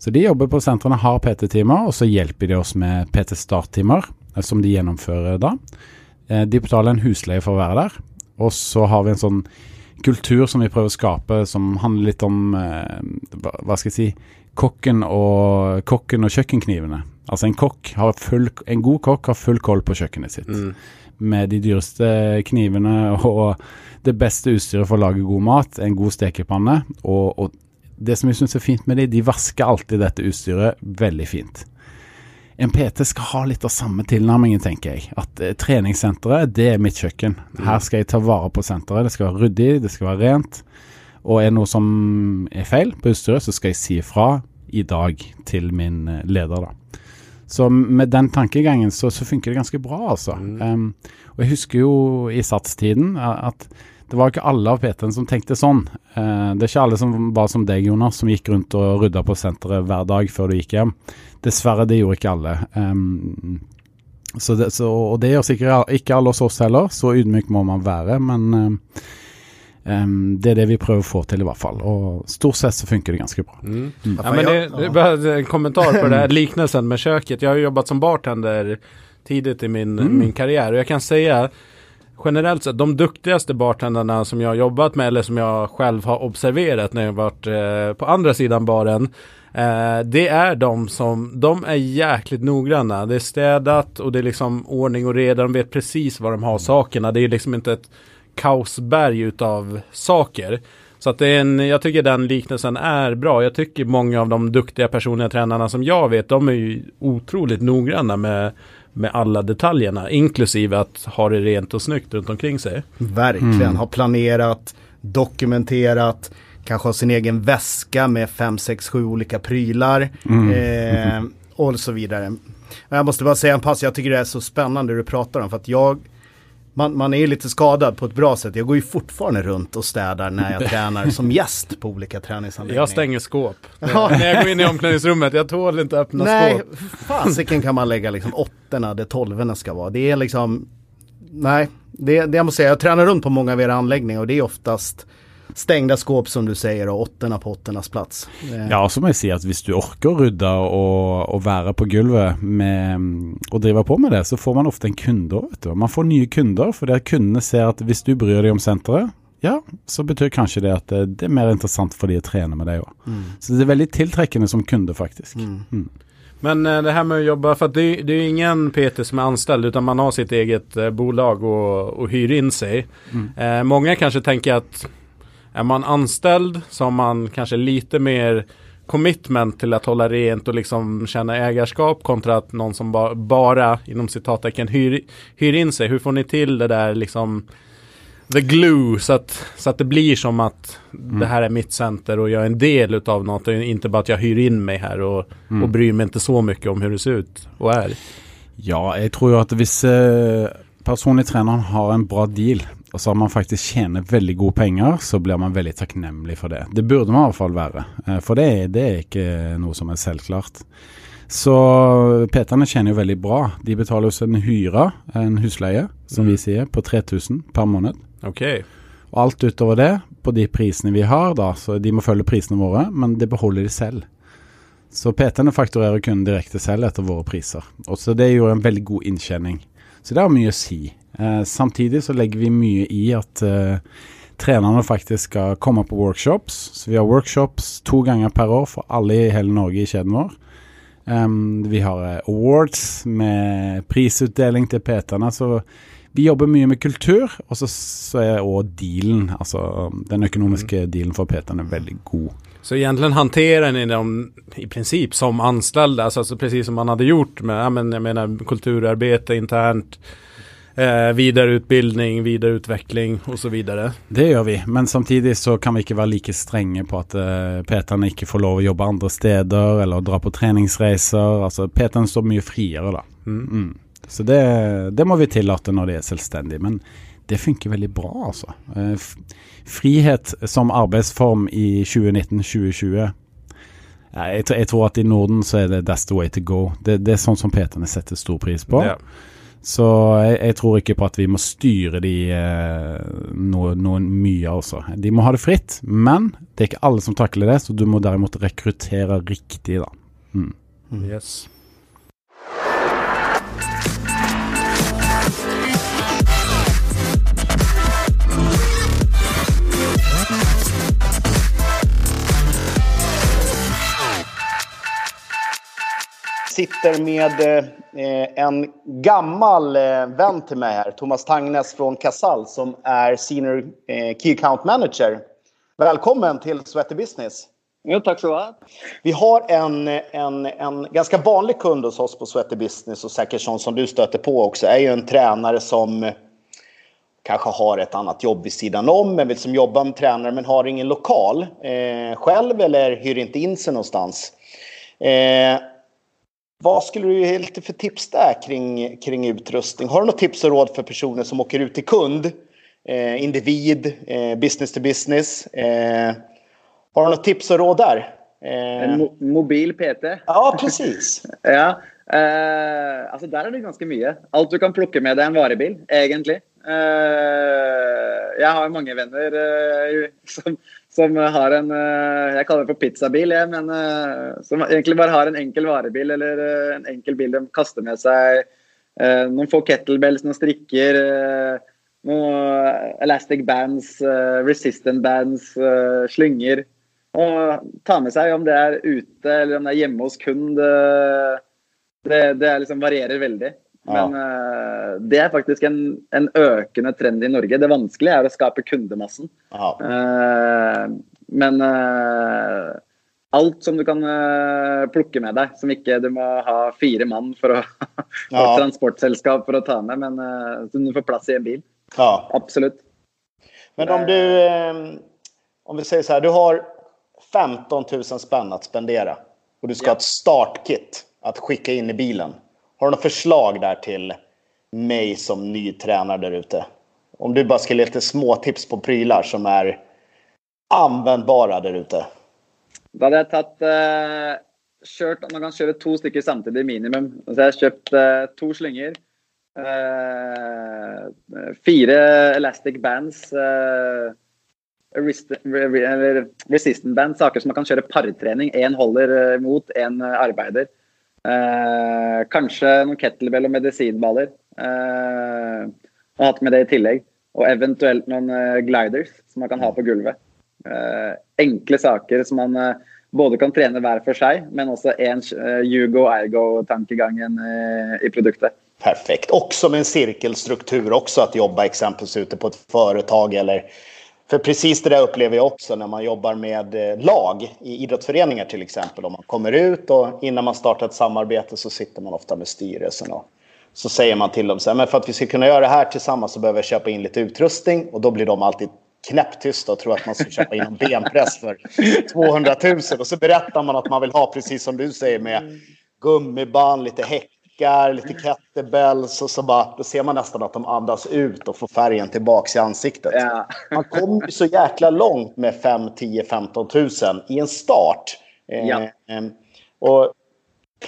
Så de jobber på sentrene, har PT-timer, og så hjelper de oss med PT-starttimer, eh, som de gjennomfører da. Eh, De betaler en husleie for å være der, og så har vi en sånn kultur som vi prøver å skape, som handler litt om hva skal jeg si kokken og, kokken og kjøkkenknivene. Altså en full, en god kokk har full koll på kjøkkenet sitt. Mm. Med de dyreste knivene og det beste utstyret for å lage god mat, en god stekepanne. Og, og det som jeg syns er fint med de, de vasker alltid dette utstyret veldig fint. En PT skal ha litt av samme tilnærmingen, tenker jeg. At eh, treningssenteret, det er mitt kjøkken. Her skal jeg ta vare på senteret. Det skal være ryddig, det skal være rent. Og er det noe som er feil på utstyret, så skal jeg si ifra i dag til min eh, leder, da. Så med den tankegangen så, så funker det ganske bra, altså. Um, og jeg husker jo i satstiden at det var ikke alle av PT-ene som tenkte sånn. Uh, det er ikke alle som var som deg, Jonas, som gikk rundt og rydda på senteret hver dag før du gikk hjem. Dessverre, det gjorde ikke alle. Um, så det, så, og det gjør sikkert ikke alle hos oss heller, så ydmyk må man være. Men um, um, det er det vi prøver å få til, i hvert fall. Og stort sett så funker det ganske bra. Mm. Mm. Ja, men det, det en kommentar på det här liknelsen med köket. Jeg har jo jobbat som bartender tidigt i min, Mm. min karriär och jag kan säga generellt sett de duktigaste bartenderna som jag har jobbat med eller som jag själv har observerat när jag varit eh, på andra sidan baren. Eh, det är de som, de är jäkligt noggranna. Det är städat och det är liksom ordning och reda. De vet precis var de har sakerna. Det är liksom inte ett kaosberg utav saker. Så att det är en, jag tycker den liknelsen är bra. Jag tycker många av de duktiga personliga tränarna som jag vet, de är ju otroligt noggranna med, med alla detaljerna. Inklusive att ha det rent och snyggt runt omkring sig. Verkligen, Mm. har planerat, dokumenterat, kanske har sin egen väska med fem, sex, sju olika prylar Mm. eh, och så vidare. Jeg Jag måste bara säga en pass, jag tycker det är så spännande det du pratar om för att jag man, man är ju lite skadad på ett bra sätt. Jag går ju fortfarande runt och städar när jag tränar som gäst på olika träningsanläggningar. Jag stänger skåp. Når När jag går in i omklädningsrummet, jag tål inte öppna Nej, skåp. fasiken kan man lägga liksom åttorna där tolvorna ska vara. Det är liksom, nej, det, det jag måste säga, jag tränar runt på många av era anläggningar och det är oftast stängda skåp som du säger och åttorna på åttornas plats. Eh, Ja, og så må jeg si at hvis du orker å rydde og, og være på gulvet med, og drive på med det, så får man ofte en kunde òg, vet du. Man får nye kunder, fordi kundene ser at hvis du bryr deg om senteret, ja, så betyr kanskje det at det, det er mer interessant for de å trene med deg òg. Mm. Så det er veldig tiltrekkende som kunde, faktisk. Mm. Men eh, det här med att jobba, för att det, det är ju ingen PT som er anställd utan man har sitt eget eh, bolag og, och hyr in sig. Mm. Eh, många kanske tänker att är man anställd så har man kanske lite mer commitment till att hålla rent och liksom känna ägarskap kontra att någon som ba, bara inom citattecken hyr, hyr in sig. Hur får ni till det där liksom the glue så att, så att det blir som att det här är mitt center och jag är en del utav något och inte bara att jag hyr in mig här och, och bryr mig inte så mycket om hur det ser ut och är. Ja, jeg tror jo at hvis eh, personlig treneren har en bra deal, og så har man faktisk tjener veldig gode penger, så blir man veldig takknemlig for det. Det burde man i hvert fall være, eh, for det, det er ikke noe som er selvklart. Så PT-ene tjener jo veldig bra. De betaler oss en hyre, en husleie, som Mm. vi sier, på 3000 per måned. Ok. Og alt utover det, på de prisene vi har, da, så de må følge prisene våre, men det beholder de selv. Så PT-ene fakturerer kunden direkte selv etter våre priser. Og så Det gjorde en veldig god inntjening. Så det har mye å si. Eh, samtidig så legger vi mye i at eh, trenerne faktisk skal komme på workshops. Så vi har workshops to ganger per år for alle i hele Norge i kjeden vår. Um, vi har eh, awards med prisutdeling til PT-ene. Så vi jobber mye med kultur, og så, så er òg dealen, altså den økonomiske dealen for PT-ene, veldig god. Så egentlig håndterer ni dem i princip som ansatte, altså, precis som man hadde gjort med, ja, men jag menar kulturarbete internt. Eh, videreutbildning, videreutvikling osv. så vidare. Det gjør vi, men samtidig så kan vi ikke være like strenge på at eh, PT-ene ikke får lov å jobbe andre steder eller dra på treningsreiser. Altså PT-ene står mye friere, da. Mm. Mm. Så det, det må vi tillate når de er selvstendige. Men det funker veldig bra, altså. Eh, frihet som arbeidsform i 2019-2020 jeg, tror- jeg tror at i Norden så er det that's the way to go. Det, det er sånn som PT-ene setter stor pris på. Ja. Så jeg, jeg tror ikke på at vi må styre de eh, noe, noen mye, altså. De må ha det fritt, men det er ikke alle som takler det, så du må derimot rekruttere riktig, da. Mm. Yes. Sitter med eh, en gammal eh, vän til meg her. Thomas Tangnes fra Casal, som er Senior eh, Key Account Manager. Velkommen til Sweaty Business. Jo, takk skal du ha. Vi har en, en, en ganske vanlig kund hos oss på Sweaty Business og sikkert sånn som du støter på også, er jo en trener som kanskje har et annet jobb ved sidan om men vill som jobber med trener, men har ingen lokal eh, selv eller hyr inn in noe någonstans. Eh, vad skulle du helt för tips där kring, kring utrustning? Har du något tips och råd för personer som åker ut till kund? Eh, individ, eh, business to business. Eh, har du något tips och råd där? Eh, En mo mobil PT. ja, precis. Ja. Eh, altså Der er det ganske mye. Alt du kan plukke med deg en varebil, egentlig. Eh, jeg har mange venner som, som har en eh, Jeg kaller det for pizzabil, jeg, men eh, som egentlig bare har en enkel varebil eller eh, en enkel bil de kaster med seg. noen få kettlebells, noen strikker, noen elastic bands, resistant bands, slynger. Og ta med seg om det er ute eller om det er hjemme hos kund. Det, det liksom varierer veldig. Men eh, det er faktisk en, en økende trend i Norge. Det vanskelige er å skape kundemassen. Ja. Eh, men eh, alt som du kan plukke med deg, som ikke du må ha fire mann for å Ja. transportselskap for å ta med, men som du får plass i en bil. ja. Absolutt. Men om du, om vi sier så her, du har 15 000 spenn å spendere, og du skal Ja. ha et startkit å skikke inn i bilen. Har du noen förslag där till mig som ny tränare där ute? Om du bara skulle ge lite små tips på prylar som är användbara där ute. Da hadde jeg tatt eh, kjørt Man kan kjøre to stykker samtidig minimum. Så jeg har kjøpt eh, to slynger. eh, fire elastic bands. eh, resistant bands, saker som man kan kjøre partrening. Én holder eh, mot, én arbeider. Eh, kanskje noen kettlebell og medisinballer. Eh, og hatt med det i tillegg. Og eventuelt noen eh, gliders som man kan ha på gulvet. Eh, enkle saker som man eh, både kan trene hver for seg, men også en uh, Hugo-Ergo-tankegangen eh, i produktet. Perfekt. Også med en sirkelstruktur, også at jobbe eksempelvis ute på et företag eller för precis det där upplever jag också när man jobbar med eh, lag i idrottsföreningar till exempel. Om man kommer ut och innan man startar ett samarbete så sitter man ofta med styrelsen och så säger man till dem så här, men för att vi ska kunna göra det här tillsammans så behöver jag köpa in lite utrustning. Och då blir de alltid knäpptysta och tror att man ska köpa in en benpress för 200 000 och så berättar man att man vill ha precis som du säger med gummiband, lite häckar, lite kettlebells och så bara, då ser man nästan att de andas ut och får färgen tillbaks i ansiktet. Ja. Man kommer så jäkla långt med 5, 10, 15 000 i en start. Ja. eh, och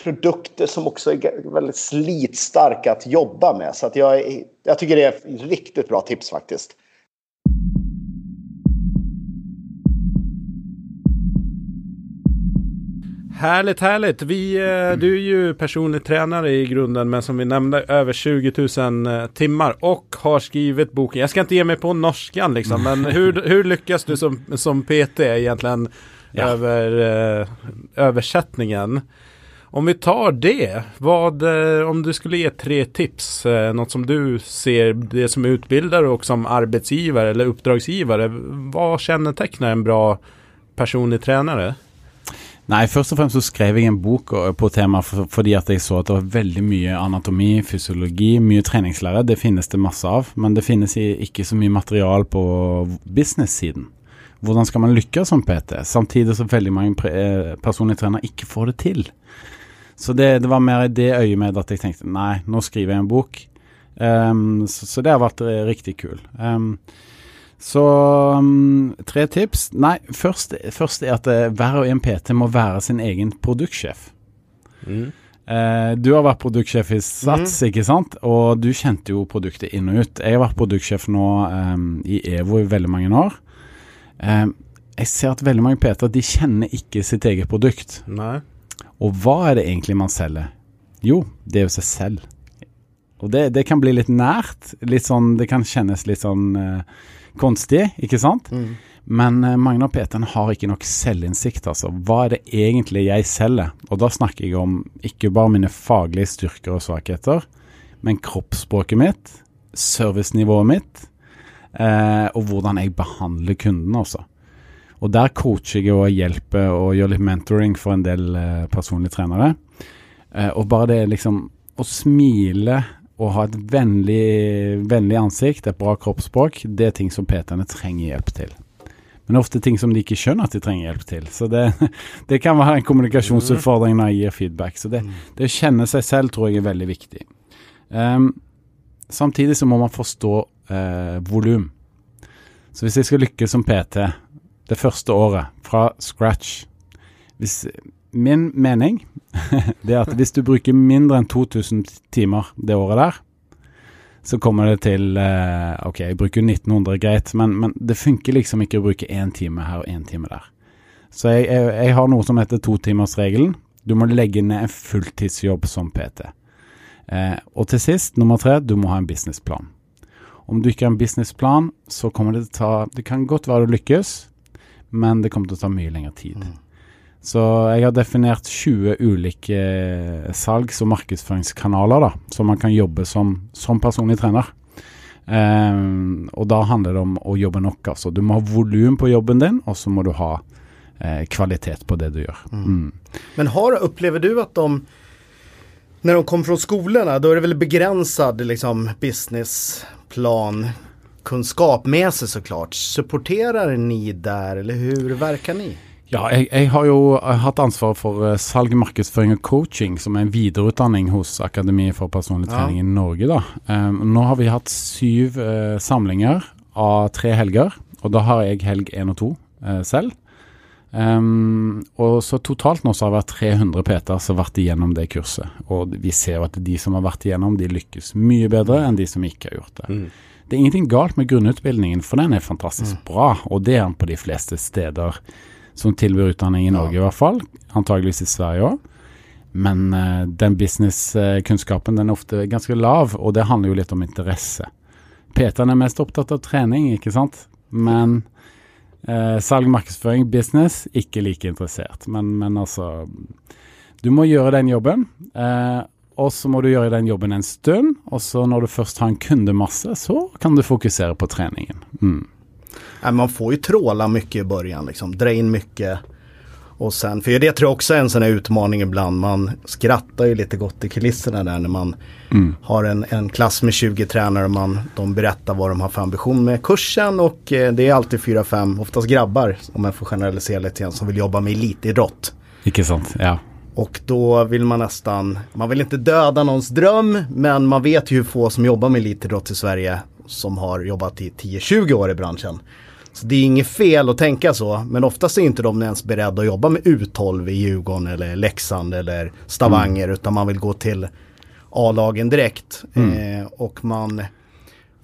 produkter som också är väldigt slitstarka att jobba med. Så att jag, jag tycker det är ett riktigt bra tips faktiskt. Härligt, härligt. Vi, eh, du är ju personlig tränare i grunden, men som vi nämnde över 20 000 eh, timmar och har skrivit boken. Jag ska inte ge mig på norskan liksom, men hur, hur lyckas du som, som PT egentligen Ja. över eh, översättningen? Om vi tar det, vad, om du skulle ge tre tips, något som du ser det som utbildare och som arbetsgivare eller uppdragsgivare, vad kännetecknar en bra personlig tränare? Nei, først og fremst så skrev jeg en bok eh, på temaet fordi at jeg så at det var veldig mye anatomi, fysiologi, mye treningslære. Det finnes det masse av, men det finnes ikke så mye material på business-siden. Hvordan skal man lykkes som PT, samtidig som veldig mange eh, personlige trenere ikke får det til. Så det, det var mer i det øyemed at jeg tenkte nei, nå skriver jeg en bok. Um, så, så, det har vært riktig kul. Um, så um, tre tips. Nei, først, først er at uh, hver og en PT må være sin egen produktsjef. Mm. Uh, du har vært produktsjef i Sats, mm. ikke sant? Og du kjente jo produktet inn og ut. Jeg har vært produktsjef nå um, i EVO i veldig mange år. Um, jeg ser at veldig mange PT de kjenner ikke sitt eget produkt. Nei. Og hva er det egentlig man selger? Jo, det er jo seg selv. Og det, det, kan bli litt nært. Litt sånn, det kan kjennes litt sånn uh, konstig, ikke sant? Mm. Men Magne og Peter har ikke nok selvinnsikt, altså. Hva er det egentlig jeg selger? Og da snakker jeg om ikke bare mine faglige styrker og svakheter, men kroppsspråket mitt, servicenivået mitt, eh, og hvordan jeg behandler kunden også. Og der coacher jeg og hjelper og gjør litt mentoring for en del personlige trenere. og bare det liksom å smile å ha et vennlig, vennlig, ansikt, et bra kroppsspråk, det er ting som PT-ene trenger hjelp til. Men ofte ting som de ikke skjønner at de trenger hjelp til. Så det, det kan være en kommunikasjonsutfordring når jeg gir feedback. Så det, det å kjenne seg selv tror jeg er veldig viktig. Um, samtidig så må man forstå uh, volum. Så hvis jeg skal lykkes som PT det første året, fra scratch hvis, Min mening det er at hvis du bruker mindre enn 2000 timer det året der, så kommer det til eh, Ok, jeg bruker 1900, greit, men, men, det funker liksom ikke å bruke én time her og én time der. Så jeg, jeg, jeg har noe som heter totimersregelen. Du må legge ned en fulltidsjobb som PT. Eh, og til sist, nummer tre, du må ha en businessplan. Om du ikke har en businessplan, så kommer det til å ta Det kan godt være du lykkes, men det kommer til å ta mye lengre tid. Mm. Så jeg har definert 20 ulike eh, salgs- og markedsføringskanaler da, som man kan jobbe som, som personlig trener. Um, og da handler det om å jobbe nok. altså. Du må ha volum på jobben din, og så må du ha eh, kvalitet på det du gjør. Mm. Mm. Men har, opplever du at de når de kommer fra skolene, da er det vel begrenset liksom, businessplan kunnskap med seg, så klart. Supporterer ni der, eller hvordan virker ni? Ja, jeg, jeg, har jo hatt ansvar for uh, salg, markedsføring og coaching, som er en videreutdanning hos Akademiet for personlig trening ja. i Norge. da. Um, nå har vi hatt syv uh, samlinger av tre helger, og da har jeg helg én og to uh, selv. Um, og så totalt nå så har det vært 300 PT-er som har vært igjennom det kurset. Og vi ser jo at de som har vært igjennom, de lykkes mye bedre enn de som ikke har gjort det. Mm. Det er ingenting galt med grunnutbildningen, for den er fantastisk mm. bra, og det er den på de fleste steder som tilbyr utdanning i Norge, ja. i hvert fall. Antageligvis i Sverige òg. Men uh, den businesskunnskapen den er ofte ganske lav, og det handler jo litt om interesse. Peter er mest opptatt av trening, ikke sant. Men uh, salg, markedsføring, business, ikke like interessert. Men, men, altså Du må gjøre den jobben. Uh, og så må du gjøre den jobben en stund, og så når du først har en kundemasse, så kan du fokusere på treningen. Mm man får ju tråla mycket i början, liksom, dra in mycket. Och sen, för det tror jag också är en sån här utmaning ibland. Man skrattar ju lite gott i kulisserna där när man mm. har en, en klass med 20 tränare och man, de berättar vad de har för ambition med kursen och eh, det är alltid 4-5, oftast grabbar om man får generalisera lite grann, som vill jobba med elitidrott. Icke sant, ja. Och då vill man nästan, man vill inte döda någons dröm men man vet ju hur få som jobbar med elitidrott i Sverige som har jobbat i 10-20 år i branschen. Så det är inget fel att tänka så, men oftast är inte de ens beredda att jobba med U12 i Djurgården eller Leksand eller Stavanger mm. utan man vill gå till A-lagen direkt. Mm. Eh, och man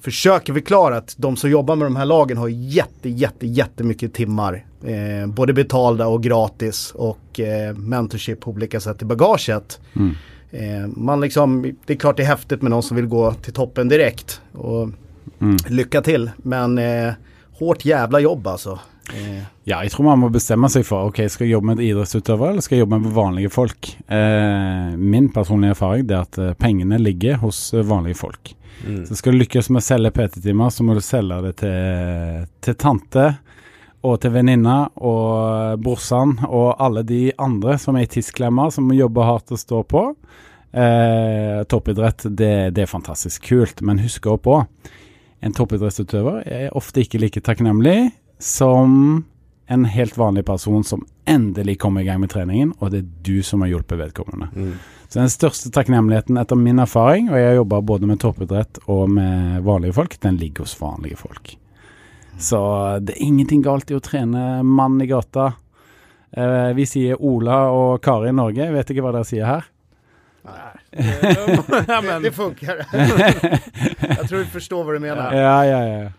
försöker förklara att de som jobbar med de här lagen har jätte, jätte, jättemycket timmar. Eh, både betalda och gratis och eh, mentorship på olika sätt i bagaget. Mm. Eh, man liksom, det är klart det är häftigt med någon som vill gå till toppen direkt. Och mm. til, till, men eh, hårt jævla jobb, altså. Eh. Ja, jeg tror man må bestemme seg for ok, skal jeg jobbe med idrettsutøvere eller skal jeg jobbe med vanlige folk. Eh, min personlige erfaring er at eh, pengene ligger hos eh, vanlige folk. Mm. Så skal du lykkes med å selge PT-timer, så må du selge det til, til tante og til venninna og brorsan og alle de andre som er i tidsklemma, som jobber hardt og står på. Eh, toppidrett, det, det, er fantastisk kult, men husk også på en toppidrettsutøver er ofte ikke like takknemlig som en helt vanlig person som endelig kommer i gang med treningen, og det er du som har hjulpet vedkommende. Mm. Så den største takknemligheten etter min erfaring, og jeg har jobba både med toppidrett og med vanlige folk, den ligger hos vanlige folk. Så det er ingenting galt i å trene mann i gata. Eh, vi sier Ola og Kari i Norge, jeg vet ikke hva dere sier her. Nei, det, funker. jeg tror du forstår hva du mener. Ja, ja, ja.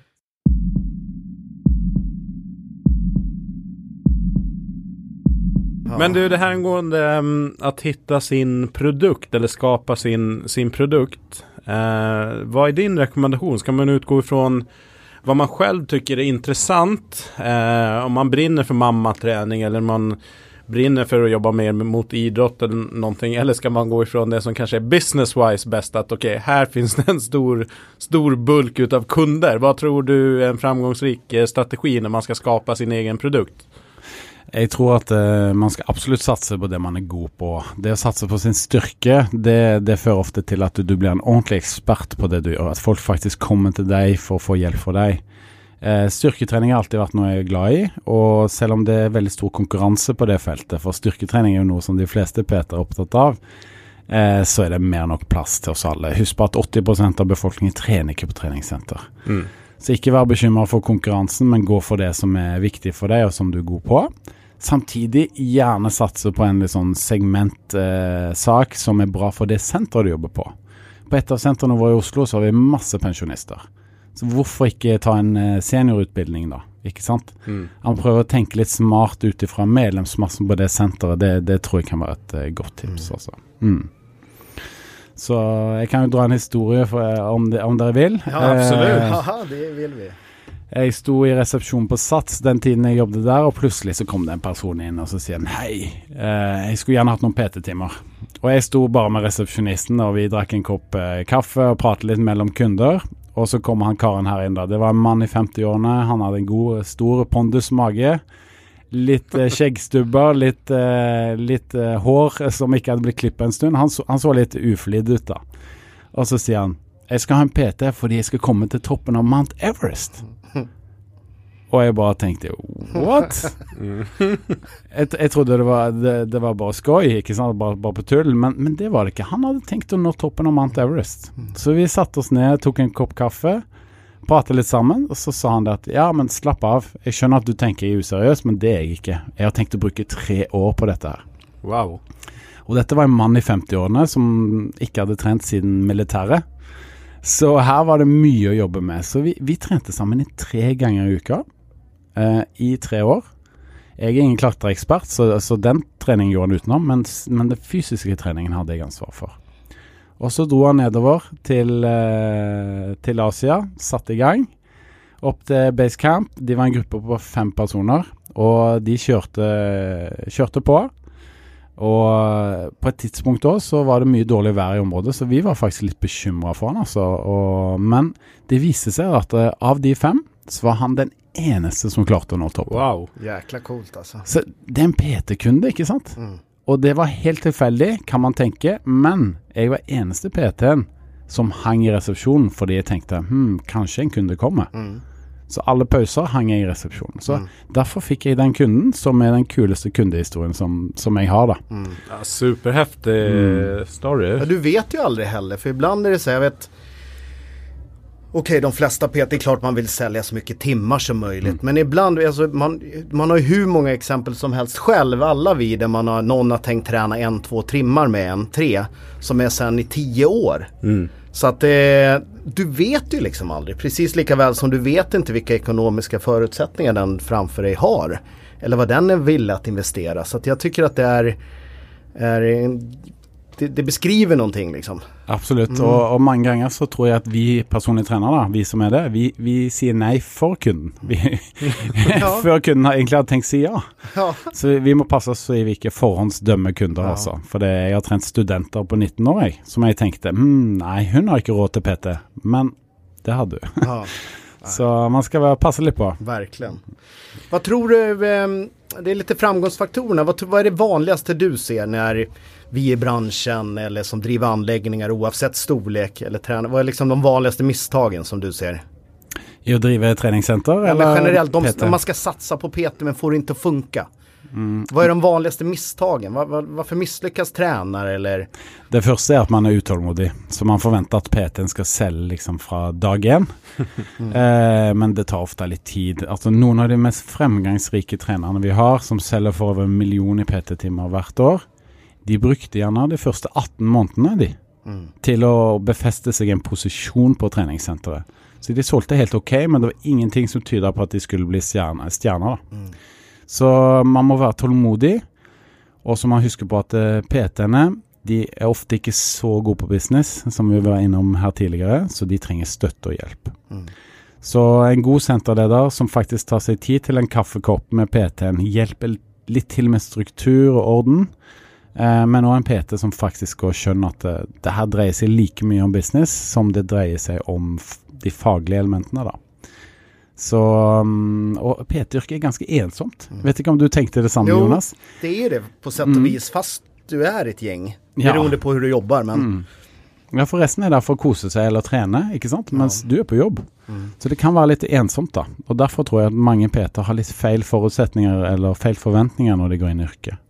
Men du, det här angående um, att hitta sin produkt eller skapa sin, sin produkt. Eh, vad är din rekommendation? Ska man utgå ifrån vad man själv tycker är intressant? Eh, om man brinner för mammaträning eller man brinner för att jobba mer mot idrott eller någonting. Eller ska man gå ifrån det som kanske är business-wise bäst? Att okej, okay, här det en stor, stor bulk utav kunder. Vad tror du är en framgångsrik eh, strategi när man ska skapa sin egen produkt? Jeg tror at uh, man skal absolutt satse på det man er god på. Det å satse på sin styrke, det, det fører ofte til at du, du, blir en ordentlig ekspert på det du gjør. At folk faktisk kommer til deg for å få hjelp for deg. Uh, styrketrening har alltid vært noe jeg er glad i, og selv om det er veldig stor konkurranse på det feltet, for styrketrening er jo noe som de fleste Peter er opptatt av, eh, så er det mer nok plass til oss alle. Husk på at 80% av befolkningen trener ikke på treningssenter. Mm. Så ikke vær bekymra for konkurransen, men gå for det som er viktig for deg, og som du er god på. Samtidig gjerne satse på en litt sånn segmentsak eh, som er bra for det senteret du jobber på. På et av sentrene våre i Oslo så har vi masse pensjonister. Så hvorfor ikke ta en eh, seniorutbildning, da? Ikke sant? Mm. Han prøver å tenke litt smart ut ifra medlemsmassen på det senteret. Det, det, tror jeg kan være et uh, godt tips, mm. altså. Mm. Så jeg kan jo dra en historie for, om, det, om, dere vil. Ja, absolutt. Eh, Haha, det vil vi. Jeg sto i resepsjonen på Sats den tiden jeg jobbet der, og plutselig så kom det en person inn og så sier han hei, eh, jeg skulle gjerne hatt noen PT-timer. Og jeg sto bare med resepsjonisten, og vi drakk en kopp eh, kaffe og pratet litt mellom kunder. Og så kommer han karen her inn, da. Det var en mann i 50-årene. Han hadde en god, stor pondus mage. Litt eh, skjeggstubber, litt, eh, litt eh, hår som ikke hadde blitt klippet en stund. Han så, han så litt uflidd ut, da. Og så sier han jeg skal ha en PT fordi jeg skal komme til toppen av Mount Everest. Og jeg bare tenkte what? jeg, jeg, trodde det var, det, det var bare skoj, ikke sant? Bare, bare på tull. Men, men, det var det ikke. Han hadde tenkt å nå toppen av Mount Everest. Så vi satte oss ned, tok en kopp kaffe pratet litt sammen, og så sa han det at ja, men slapp av. Jeg skjønner at du tenker jeg er useriøs, men det er jeg ikke. Jeg har tenkt å bruke tre år på dette her. Wow. Og dette var en mann i 50-årene som ikke hadde trent siden militæret. Så her var det mye å jobbe med. Så vi, vi trente sammen i tre ganger i uka eh, i tre år. Jeg er ingen klatreekspert, så, så, den treningen gjorde han utenom, men, men den fysiske treningen hadde jeg ansvar for. Og så dro han nedover til, eh, til Asia, satte i gang. Opp til base camp. De var en gruppe på fem personer, og de kjørte, kjørte på. Og på et tidspunkt da så var det mye dårlig vær i området, så vi var faktisk litt bekymra for han, altså. Og, men det viste seg at uh, av de fem, så var han den eneste som klarte å nå toppen. Wow. Jækla coolt altså. Så det er en PT-kunde, ikke sant? Mm. Og det var helt tilfeldig, kan man tenke, men jeg var eneste PT-en som hang i resepsjonen fordi jeg tenkte hm, kanskje en kunde kommer. Mm. Så alle pauser hang jeg i resepsjonen. Så mm. derfor fikk jeg den kunden, som er den kuleste kundehistorien som, som jeg har, da. Mm. Ja, superheftig mm. story. Ja, du vet jo aldri heller, for iblant er det så jeg vet Okej, de flesta PT, det är klart man vill sälja så mycket timmar som möjligt. Mm. Men ibland, alltså, man, man har ju hur många exempel som helst själv, alla vi, där man har, någon har tänkt träna en, två timmar med en, tre, som är sen i tio år. Mm. Så att eh, du vet ju liksom aldrig, precis lika väl som du vet inte vilka ekonomiska förutsättningar den framför dig har. Eller vad den är villig att investera. Så att jag tycker att det är, är det, det, beskriver någonting liksom. Absolutt, mm. og, og, mange ganger så tror jeg at vi personlige trenere, da, vi som er det, vi, vi sier nei for kunden. Vi, ja. Før kunden har egentlig hadde tenkt si ja. ja. Så vi må passe oss så vi ikke forhåndsdømmer kunder, ja. altså. For det, jeg har trent studenter på 19 år, jeg, som jeg tenkte hm, nei, hun har ikke råd til PT. Men det hadde du. ja. Så man skal passe passelig på. Verkligen. Hva tror du, eh, det är lite framgångsfaktorerna, vad, vad är det vanligaste du ser när vi i branschen eller som driver anläggningar oavsett storlek eller tränar, vad är liksom de vanligaste misstagen som du ser? I å drive treningssenter? Eller eller generellt, de, man ska satsa på PT men får det inte att funka. Vad är de vanligaste misstagen? Varför misslyckas tränare eller? Det første er at man er utålmodig, så man forventer at PT-en skal selge liksom fra dag én. eh, men det tar ofte litt tid. Altså Noen av de mest fremgangsrike trenerne vi har, som selger for over en million i PT-timer hvert år, de brukte gjerne de første 18 månedene de, til å befeste seg en posisjon på treningssenteret. Så de solgte helt ok, men det var ingenting som tyda på at de skulle bli stjerner. stjerner da. Så man må være tålmodig, og så må man huske på at eh, PT-ene de er ofte ikke så gode på business, som vi var innom her tidligere, så de trenger støtte og hjelp. Så en god senterleder som faktisk tar seg tid til en kaffekopp med PT-en, hjelper litt til med struktur og orden, eh, men også en PT som faktisk går skjønner at det, det her dreier seg like mye om business som det dreier seg om de faglige elementene, da. Så um, Og PT-yrket er ganske ensomt. Vet ikke om du tenkte det samme, Jo. Jonas? Det er det på sett og vis fast du er et gjeng. Beroende Ja. På hvordan du jobber, men Ja, for resten er der for å kose seg eller trene, ikke sant? Mens du er på jobb. Så det kan være litt ensomt, da. Og derfor tror jeg at mange PT har litt feil forutsetninger eller feil forventninger når de går inn i yrket.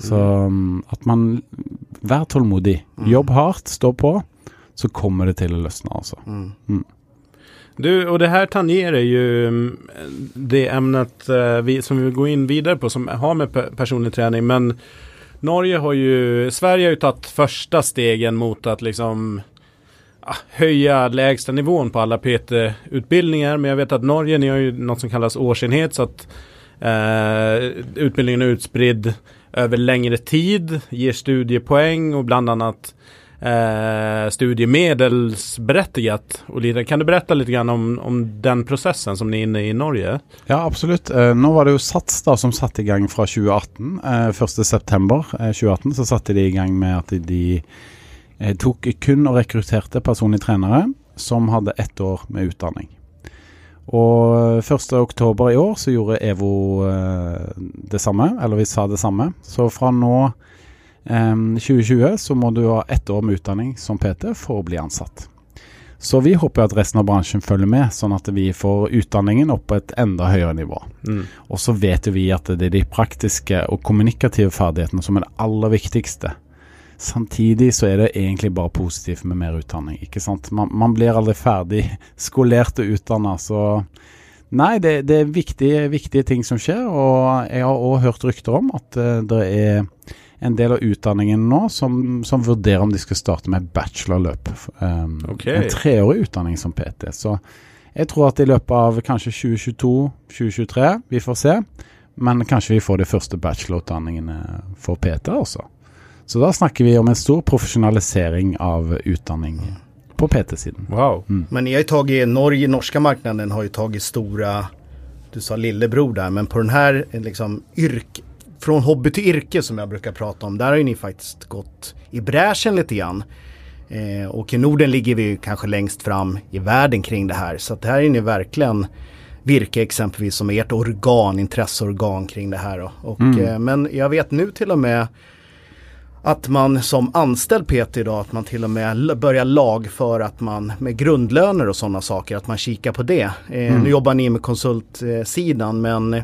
Så um, at man Vær tålmodig. Jobb hardt, stå på, så kommer det til å løsne, altså. Du, och det här tangerar ju mm, det ämnet eh, vi, som vi vill gå in vidare på som har med personlig träning. Men Norge har ju, Sverige har ju tagit första stegen mot att liksom ah, höja lägsta nivån på alla PT-utbildningar. Men jag vet att Norge, ni har ju något som kallas årsenhet så att eh, utbildningen är utspridd över längre tid, ger studiepoäng och bland annat eh, kan du berätta lite grann om, om den processen som ni är inne i Norge? Ja, absolutt. Eh, nå var det jo SATS da som satte i gang fra 2018. Eh, 1.9. Eh, 2018 så satte de i gang med at de eh, tok kun og rekrutterte personlige trenere som hadde ett år med utdanning. Og 1.10 i år så gjorde EVO eh, det samme, eller vi sa det samme. Så fra nå eh, 2020 så må du ha ett år med utdanning som PT for å bli ansatt. Så vi håper at resten av bransjen følger med, sånn at vi får utdanningen opp på et enda høyere nivå. Mm. Og så vet vi at det er de praktiske og kommunikative ferdighetene som er det aller viktigste. Samtidig så er det egentlig bare positivt med mer utdanning, ikke sant. Man, man blir aldri ferdig skolert og utdanna, så Nei, det, det er viktige, viktige ting som skjer, og jeg har òg hørt rykter om at eh, det er en del av utdanningen nå som, som vurderer om de skal starte med bachelorløp. Um, okay. En treårig utdanning som PT. Så jeg tror at i løpet av kanskje 2022-2023, vi får se, men kanskje vi får de første bachelorutdanningene for PT også. Så da snakker vi om en stor profesjonalisering av utdanning på PT-siden. Wow. Men ni har ju tagit, Norge, norske marknaden har jo tatt store du sa lillebror der, men på den här liksom yrk, från hobby till yrke som jag brukar prata om, där har ju ni faktiskt gått i bräschen lite grann. Eh, och i Norden ligger vi ju kanske längst fram i världen kring det här. Så att det här är ni verkligen Virke exempelvis som ert organ, intresseorgan kring det här. Då. Och, eh, men jag vet nu till och med att man som anställd PT idag, att man till och med börjar lagföra att man med grundlöner och sådana saker, att man kikar på det. Eh, Nu jobbar ni med konsultsidan men,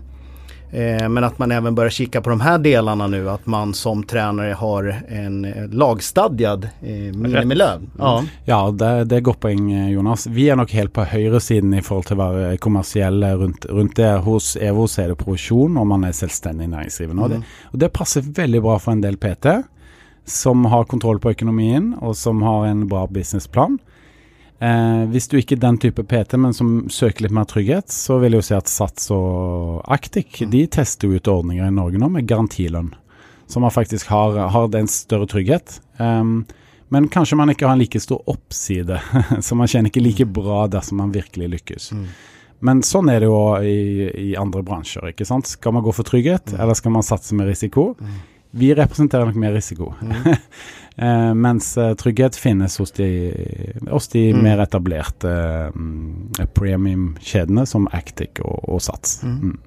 men att man även börjar kika på de här delarna nu, att man som tränare har en eh, lagstadgad eh, minimilön. Ja. Ja, det, det er godt poeng, eh, Jonas. Vi er nok helt på høyresiden i forhold til å være kommersielle rundt, rundt det. Hos EVO så er det provisjon, og man er selvstendig næringsdrivende. Og, det, og det passer veldig bra for en del PT, som har kontroll på økonomien, og som har en bra businessplan. Eh, hvis du ikke er den type PT, men som søker litt mer trygghet, så vil jeg jo si at Sats og Actic de tester ut ordninger i Norge nå med garantilønn. Så man faktisk har, har en større trygghet. Um, men kanskje man ikke har en like stor oppside, så man kjenner ikke like bra dersom man virkelig lykkes. Men sånn er det jo i, i andre bransjer. ikke sant? Skal man gå for trygghet, eller skal man satse med risiko? Vi representerer nok mer risiko. Eh, mens eh, trygghet finnes hos de, hos de Mm. mer etablerte mm, premium-kjedene som Actic og, og Sats. Mm. Mm.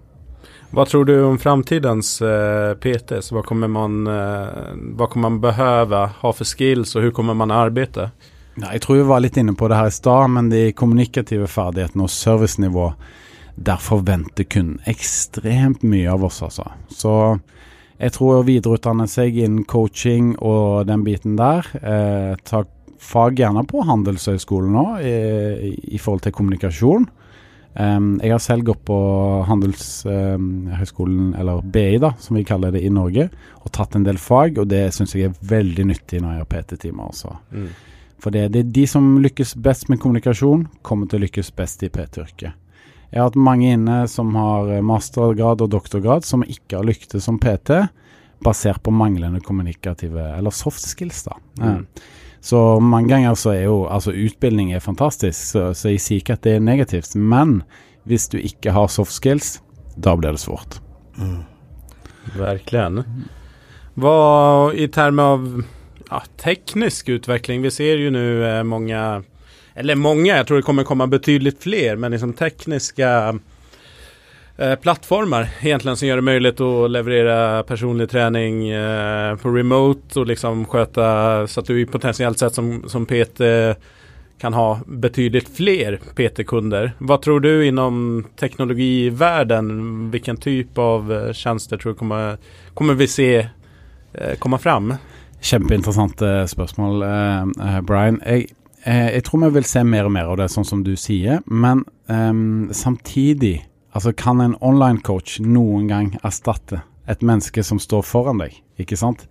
Vad tror du om framtidens eh, PTs? Hva kommer, man, eh, hva kommer man behøve ha for skills og hvordan kommer man arbeide? Ja, jeg tror vi var litt inne på det her i stad, men de kommunikative ferdighetene og servicenivå, der forventer kunden ekstremt mye av oss, altså. Så jeg tror å videreutdanne seg innen coaching og den biten der, eh, ta fag gjerne på Handelshøyskolen nå, i, i forhold til kommunikasjon. Um, jeg har selv gått på Handelshøyskolen, eller BI da, som vi kaller det i Norge, og tatt en del fag, og det syns jeg er veldig nyttig når jeg har PT-timer også. Mm. For det, det er de som lykkes best med kommunikasjon, kommer til å lykkes best i PT-yrket. Jeg har hatt mange inne som har eh, mastergrad og doktorgrad som ikke har lyktes som PT, basert på manglende kommunikative, eller soft skills, da. Mm. Så mange ganger så er jo Altså, utbildning er fantastisk, så, så jeg sier ikke at det er negativt. Men hvis du ikke har soft skills, da blir det svårt. Verkligen. Hva i termer av ja, teknisk utveckling, vi ser ju nu eh, många, eller många, jag tror det kommer komma betydligt fler, men liksom tekniska eh, plattformar egentligen som gör det möjligt att leverera personlig träning eh, på remote och liksom sköta så att du potentiellt sett som, som PT kan ha betydligt fler PT-kunder. Vad tror du inom teknologivärlden? Vilken typ av tjenester tjänster tror du kommer, kommer vi se eh, komma fram? Kjempeinteressant eh, spørsmål, eh, eh, Brian. Jeg, eh, jeg tror vi vil se mer og mer av det, sånn som du sier. Men eh, samtidig, altså kan en online coach noen gang erstatte et menneske som står foran deg? Ikke sant?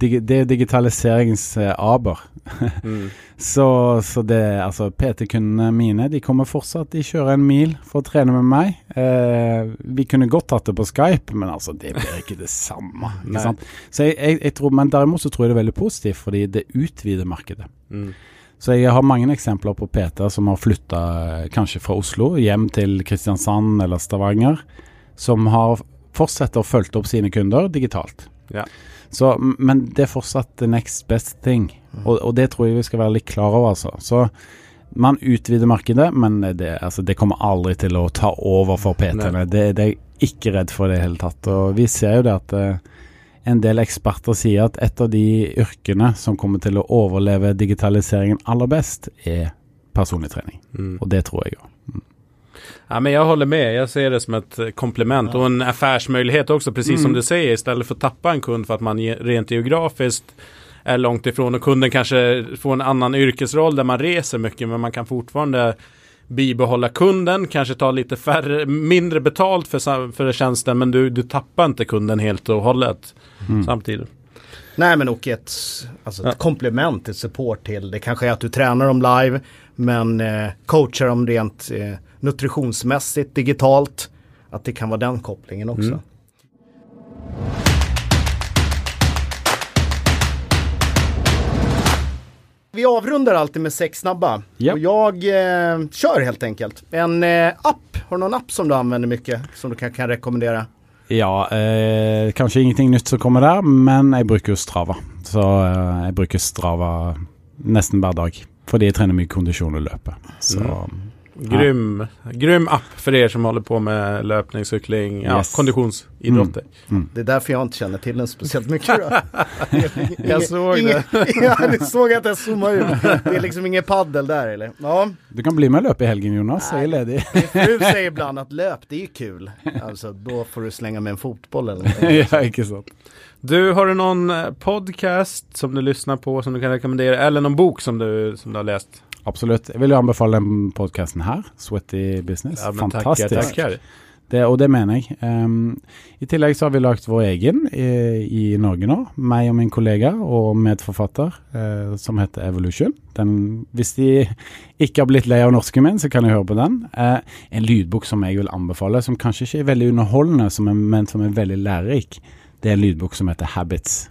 Det er digitaliseringens eh, aber. Mm. Så, så det, altså PT-kundene mine de kommer fortsatt, de kjører en mil for å trene med meg. Eh, vi kunne godt tatt det på Skype, men altså det blir ikke det samme. Ikke sant? Så jeg, jeg, jeg tror, men derimot så tror jeg det er veldig positivt, fordi det utvider markedet. Mm. Så jeg har mange eksempler på PT som har flytta kanskje fra Oslo hjem til Kristiansand eller Stavanger, som har fortsetter å følge opp sine kunder digitalt. Ja. Så, men det er fortsatt the next best thing, og, og det tror jeg vi skal være litt klar over, altså. Så man utvider markedet, men det, altså, det kommer aldri til å ta over for PT-ene. Det, det er jeg ikke redd for i det hele tatt. Og vi ser jo det at eh, en del eksperter sier at et av de yrkene som kommer til å overleve digitaliseringen aller best, er personlig trening. Mm. Og det tror jeg jo. Ja, men jeg håller med. Jeg ser det som et kompliment, komplement og en affärsmöjlighet også, Precis som du sier. istället for å tappe en kund for at man rent geografisk er langt ifrån og kunden kanskje får en annen yrkesroll der man reser mye, men man kan fortfarande bibehålla kunden, kanskje ta litt färre, mindre betalt for, for för tjänsten men du, du tappar inte kunden helt og hållet samtidigt. Nej men och ett, alltså ett Ja. komplement, ett support till. Det kanske är att du tränar dem live men eh, coachar dem rent eh, nutritionsmässigt, digitalt. Att det kan vara den kopplingen också. Mm. Vi avrundar alltid med sex snabba. Yep. Och jag eh, kör helt enkelt. En eh, app, har du någon app som du använder mycket som du kan, kan rekommendera? Ja, eh, kanskje ingenting nytt som kommer der, men jeg bruker jo Strava. Så eh, jeg bruker Strava nesten hver dag. Fordi jeg trener mye kondisjon og løper. Så Grym, grym app för er som håller på med löpning, cykling, ja, Yes. konditionsidrotter. Det är därför jag inte känner till den speciellt mycket. Jeg Jag såg det. ja, du såg att jag zoomade ut. Det är liksom ingen paddel där eller? Ja, du kan bli med og løpe i helgen, Jonas. Jeg er ledig. min fru säger ibland att löp, det är ju kul. Alltså då får du slänga med en fotboll eller något. ja, ikke sant. Du, har du någon eh, podcast som du lyssnar på som du kan rekommendera? Eller någon bok som du, som du har läst? Absolutt. Jeg vil jo anbefale den podkasten her, Sweaty Business. Ja, Fantastisk. Takk, takk. Det, og det mener jeg. Um, I tillegg så har vi lagd vår egen i, i Norge nå. Meg og min kollega og medforfatter uh, som heter Evolution. Den, hvis de ikke har blitt lei av norsken min, så kan de høre på den. Uh, en lydbok som jeg vil anbefale, som kanskje ikke er veldig underholdende, som er, men som er veldig lærerik. Det er en lydbok som heter Habits.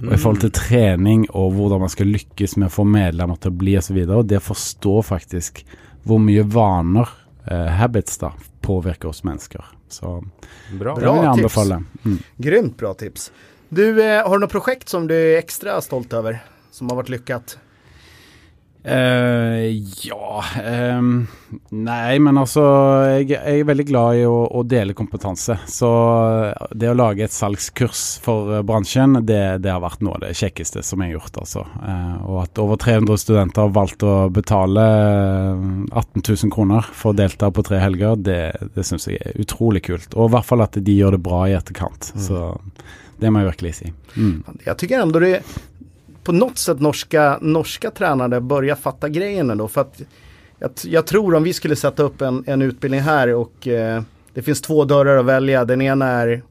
Og I forhold til trening og hvordan man skal lykkes med å få medlemmer til å bli osv. Og, og det forstår faktisk hvor mye vaner, eh, habits, da, påvirker oss mennesker. Så Bra. det vil jeg tips. anbefale. Mm. Grymt bra tips. Du, eh, har du noe projekt som du er ekstra stolt over, Som har vært lyckat? Eh, ja um, Nei, men altså jeg, jeg er veldig glad i å, å dele kompetanse. Så det å lage et salgskurs for eh, bransjen, det, det har vært noe av det kjekkeste som jeg har gjort, altså. Uh, og at over 300 studenter har valgt å betale eh, 18 000 kroner for å delta på tre helger, det, det syns jeg er utrolig kult. Og i hvert fall at de gjør det bra i etterkant. Så det må jeg virkelig si. Mm. Jeg tycker ändå det på något sätt norska, norska tränare börjar fatta grejerna då. För att jag, jag tror om vi skulle sätta upp en, en utbildning här och eh, det finns två dörrar att välja. Den ena är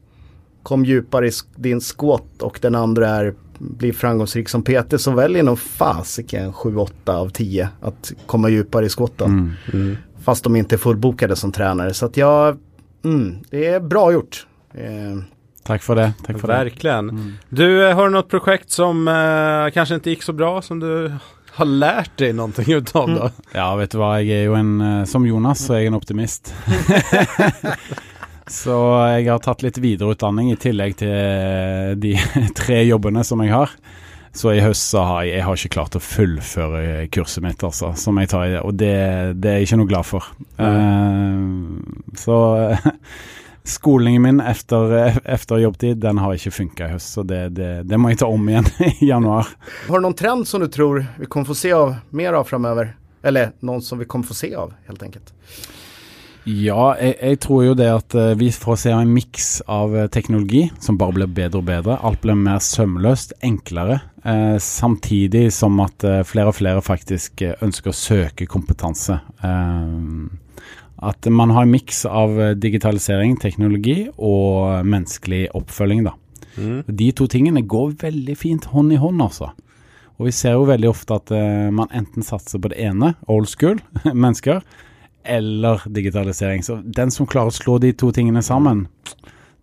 kom djupare i din skott och den andra är bli framgångsrik som PT så väljer nog fasiken 7-8 av 10 att komma djupare i skotten. Fast de inte är fullbokade som tränare. Så att jag, mm, det är bra gjort. Eh, Takk for det. Takk for det. Verkligen. Du, eh, har du något projekt som eh, kanske inte gick så bra som du har lärt dig någonting utav då? Ja, vet du hva, jeg er jo en eh, Som Jonas, så er jeg en optimist. så jeg har tatt litt videreutdanning i tillegg til eh, de tre jobbene som jeg har. Så i høst så har jeg, jeg har ikke klart å fullføre kurset mitt, altså, som jeg tar i det. Og det, det er jeg ikke noe glad for. Eh, så skolingen min efter, efter jobbtid, den har ikke funka i høst. Så det, det, det må jeg ta om igjen i januar. Har du noen trend som du tror vi kommer få se av mer av framover? Eller noen som vi kommer få se av helt enkelt? Ja, jeg, jeg tror jo det at eh, vi får se en miks av eh, teknologi som bare blir bedre og bedre. Alt blir mer sømløst, enklere. Eh, samtidig som at eh, flere og flere faktisk eh, ønsker å søke kompetanse. Eh, at man har en miks av eh, digitalisering, teknologi og menneskelig oppfølging, da. De to tingene går veldig fint hånd i hånd, altså. Og vi ser jo veldig ofte at uh, man enten satser på det ene, old school, mennesker, eller digitalisering. Så den som klarer å slå de to tingene sammen,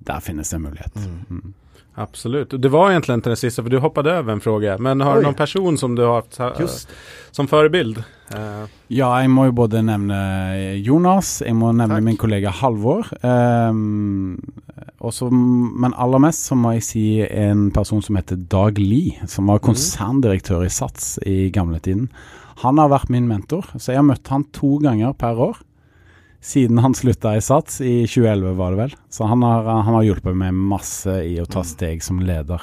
der finnes det en mulighet. Mm. Absolut. Det var egentligen inte den sista, för du hoppade över en fråga. Men har Oi. du någon person som du har haft uh, som förebild? Uh. Ja, jeg må jo både nevne Jonas, jeg må nevne Takk. min kollega Halvor. Um, også, men aller mest så må jeg si en person som heter Dag Lie, som var konserndirektør i Sats i gamletiden. Han har vært min mentor, så jeg har møtt han to ganger per år. Siden han slutta i Sats, i 2011 var det vel. Så han har, han har hjulpet meg masse i å ta steg som leder.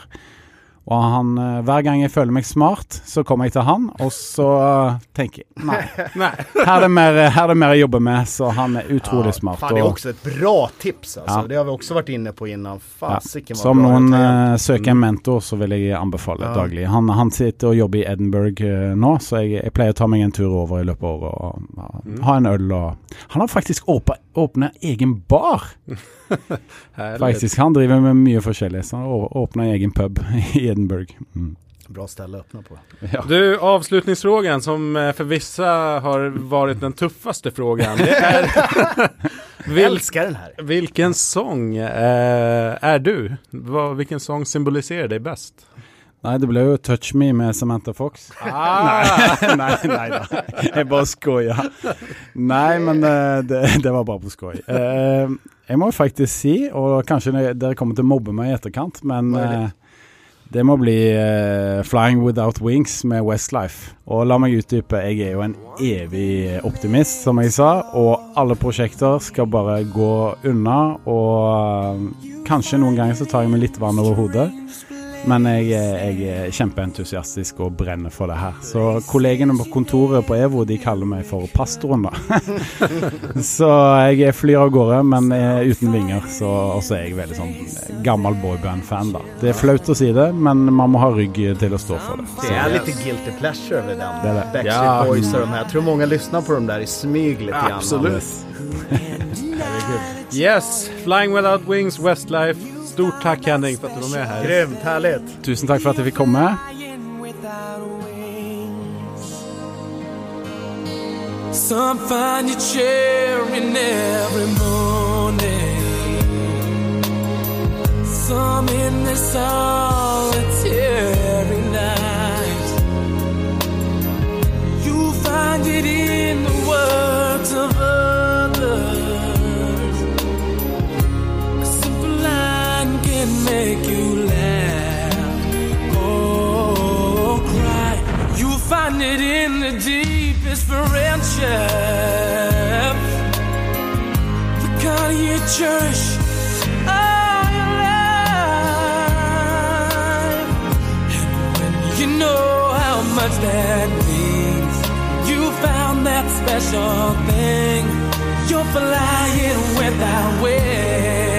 Og han, eh, hver gang jeg føler meg smart, så kommer jeg til han, og så eh, tenker jeg nei, nej. her er, det mer, her er det mer jeg jobber med, så han er utrolig smart. Faen, det er også et bra tips altså. Ja. Det har vi også vært inne på innan. ja. Fasiken Så om bra noen uh, eh, søker en mentor, så vil jeg anbefale Ja. daglig. Han, han sitter og jobber i Edinburgh uh, nå, så jeg, jeg pleier å ta meg en tur over i løpet av året og ja, ha en øl og Han har faktisk åpna, åpnet egen bar! Faktisk, Han driver med mye forskjellig, så han åpna egen pub i Edinburgh. Mm. Bra ställe att öppna på. Ja. Du, avslutningsfrågan som eh, för vissa har varit den tuffaste frågan. Det är Vil, älskar den här. vilken sång eh, är du? Vad, vilken sång symboliserar dig bäst? Nei, det ble jo 'Touch Me' med Samantha Fox. Ah, nei, nei da. Jeg bare skoja. Nei, men eh, det, det var bare på skoj. Eh, jeg må faktisk si, og kanskje det dere kommer til å mobbe meg i etterkant, men det? må bli uh, 'Flying Without Wings' med Westlife. Og la meg utdype, jeg er jo en evig optimist, som jeg sa, og alle prosjekter skal bare gå unna, og uh, kanskje noen ganger så tar jeg meg litt vann over hodet. Men jeg, jeg er kjempeentusiastisk og brenner for det her. Så kollegene på kontoret på EVO de kaller meg for pastoren, da. så jeg flyr av gårde, men uten vinger. Så også er jeg veldig sånn gammel boyband-fan, da. Det er flaut å si det, men man må ha rygg til å stå for det. Det er litt guilty pleasure över den. Det det. Backstreet Ja. Boys og de her. Jeg tror mange lysner på dem der i smyg litt. Absolutt. Yes, Flying Without Wings, Westlife. Stort takk, Henning for at du var med her. Grymt, Herlig. Tusen takk for at jeg fikk komme. Some find you cheering every morning. Some in their solitary night. You find it in the words of others. Can make you laugh or cry. You'll find it in the deepest friendship. The kind you cherish. much that means. You found that special thing. You're flying without wings.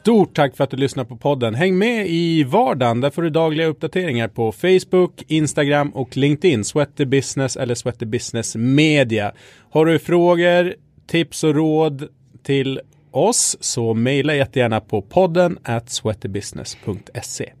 Stort tack för att du lyssnar på podden. Häng med i vardagen. Där får du dagliga uppdateringar på Facebook, Instagram och LinkedIn. Sweaty Business eller Sweaty Business Media. Har du frågor, tips och råd till oss så mejla jättegärna på podden at sweatybusiness.se.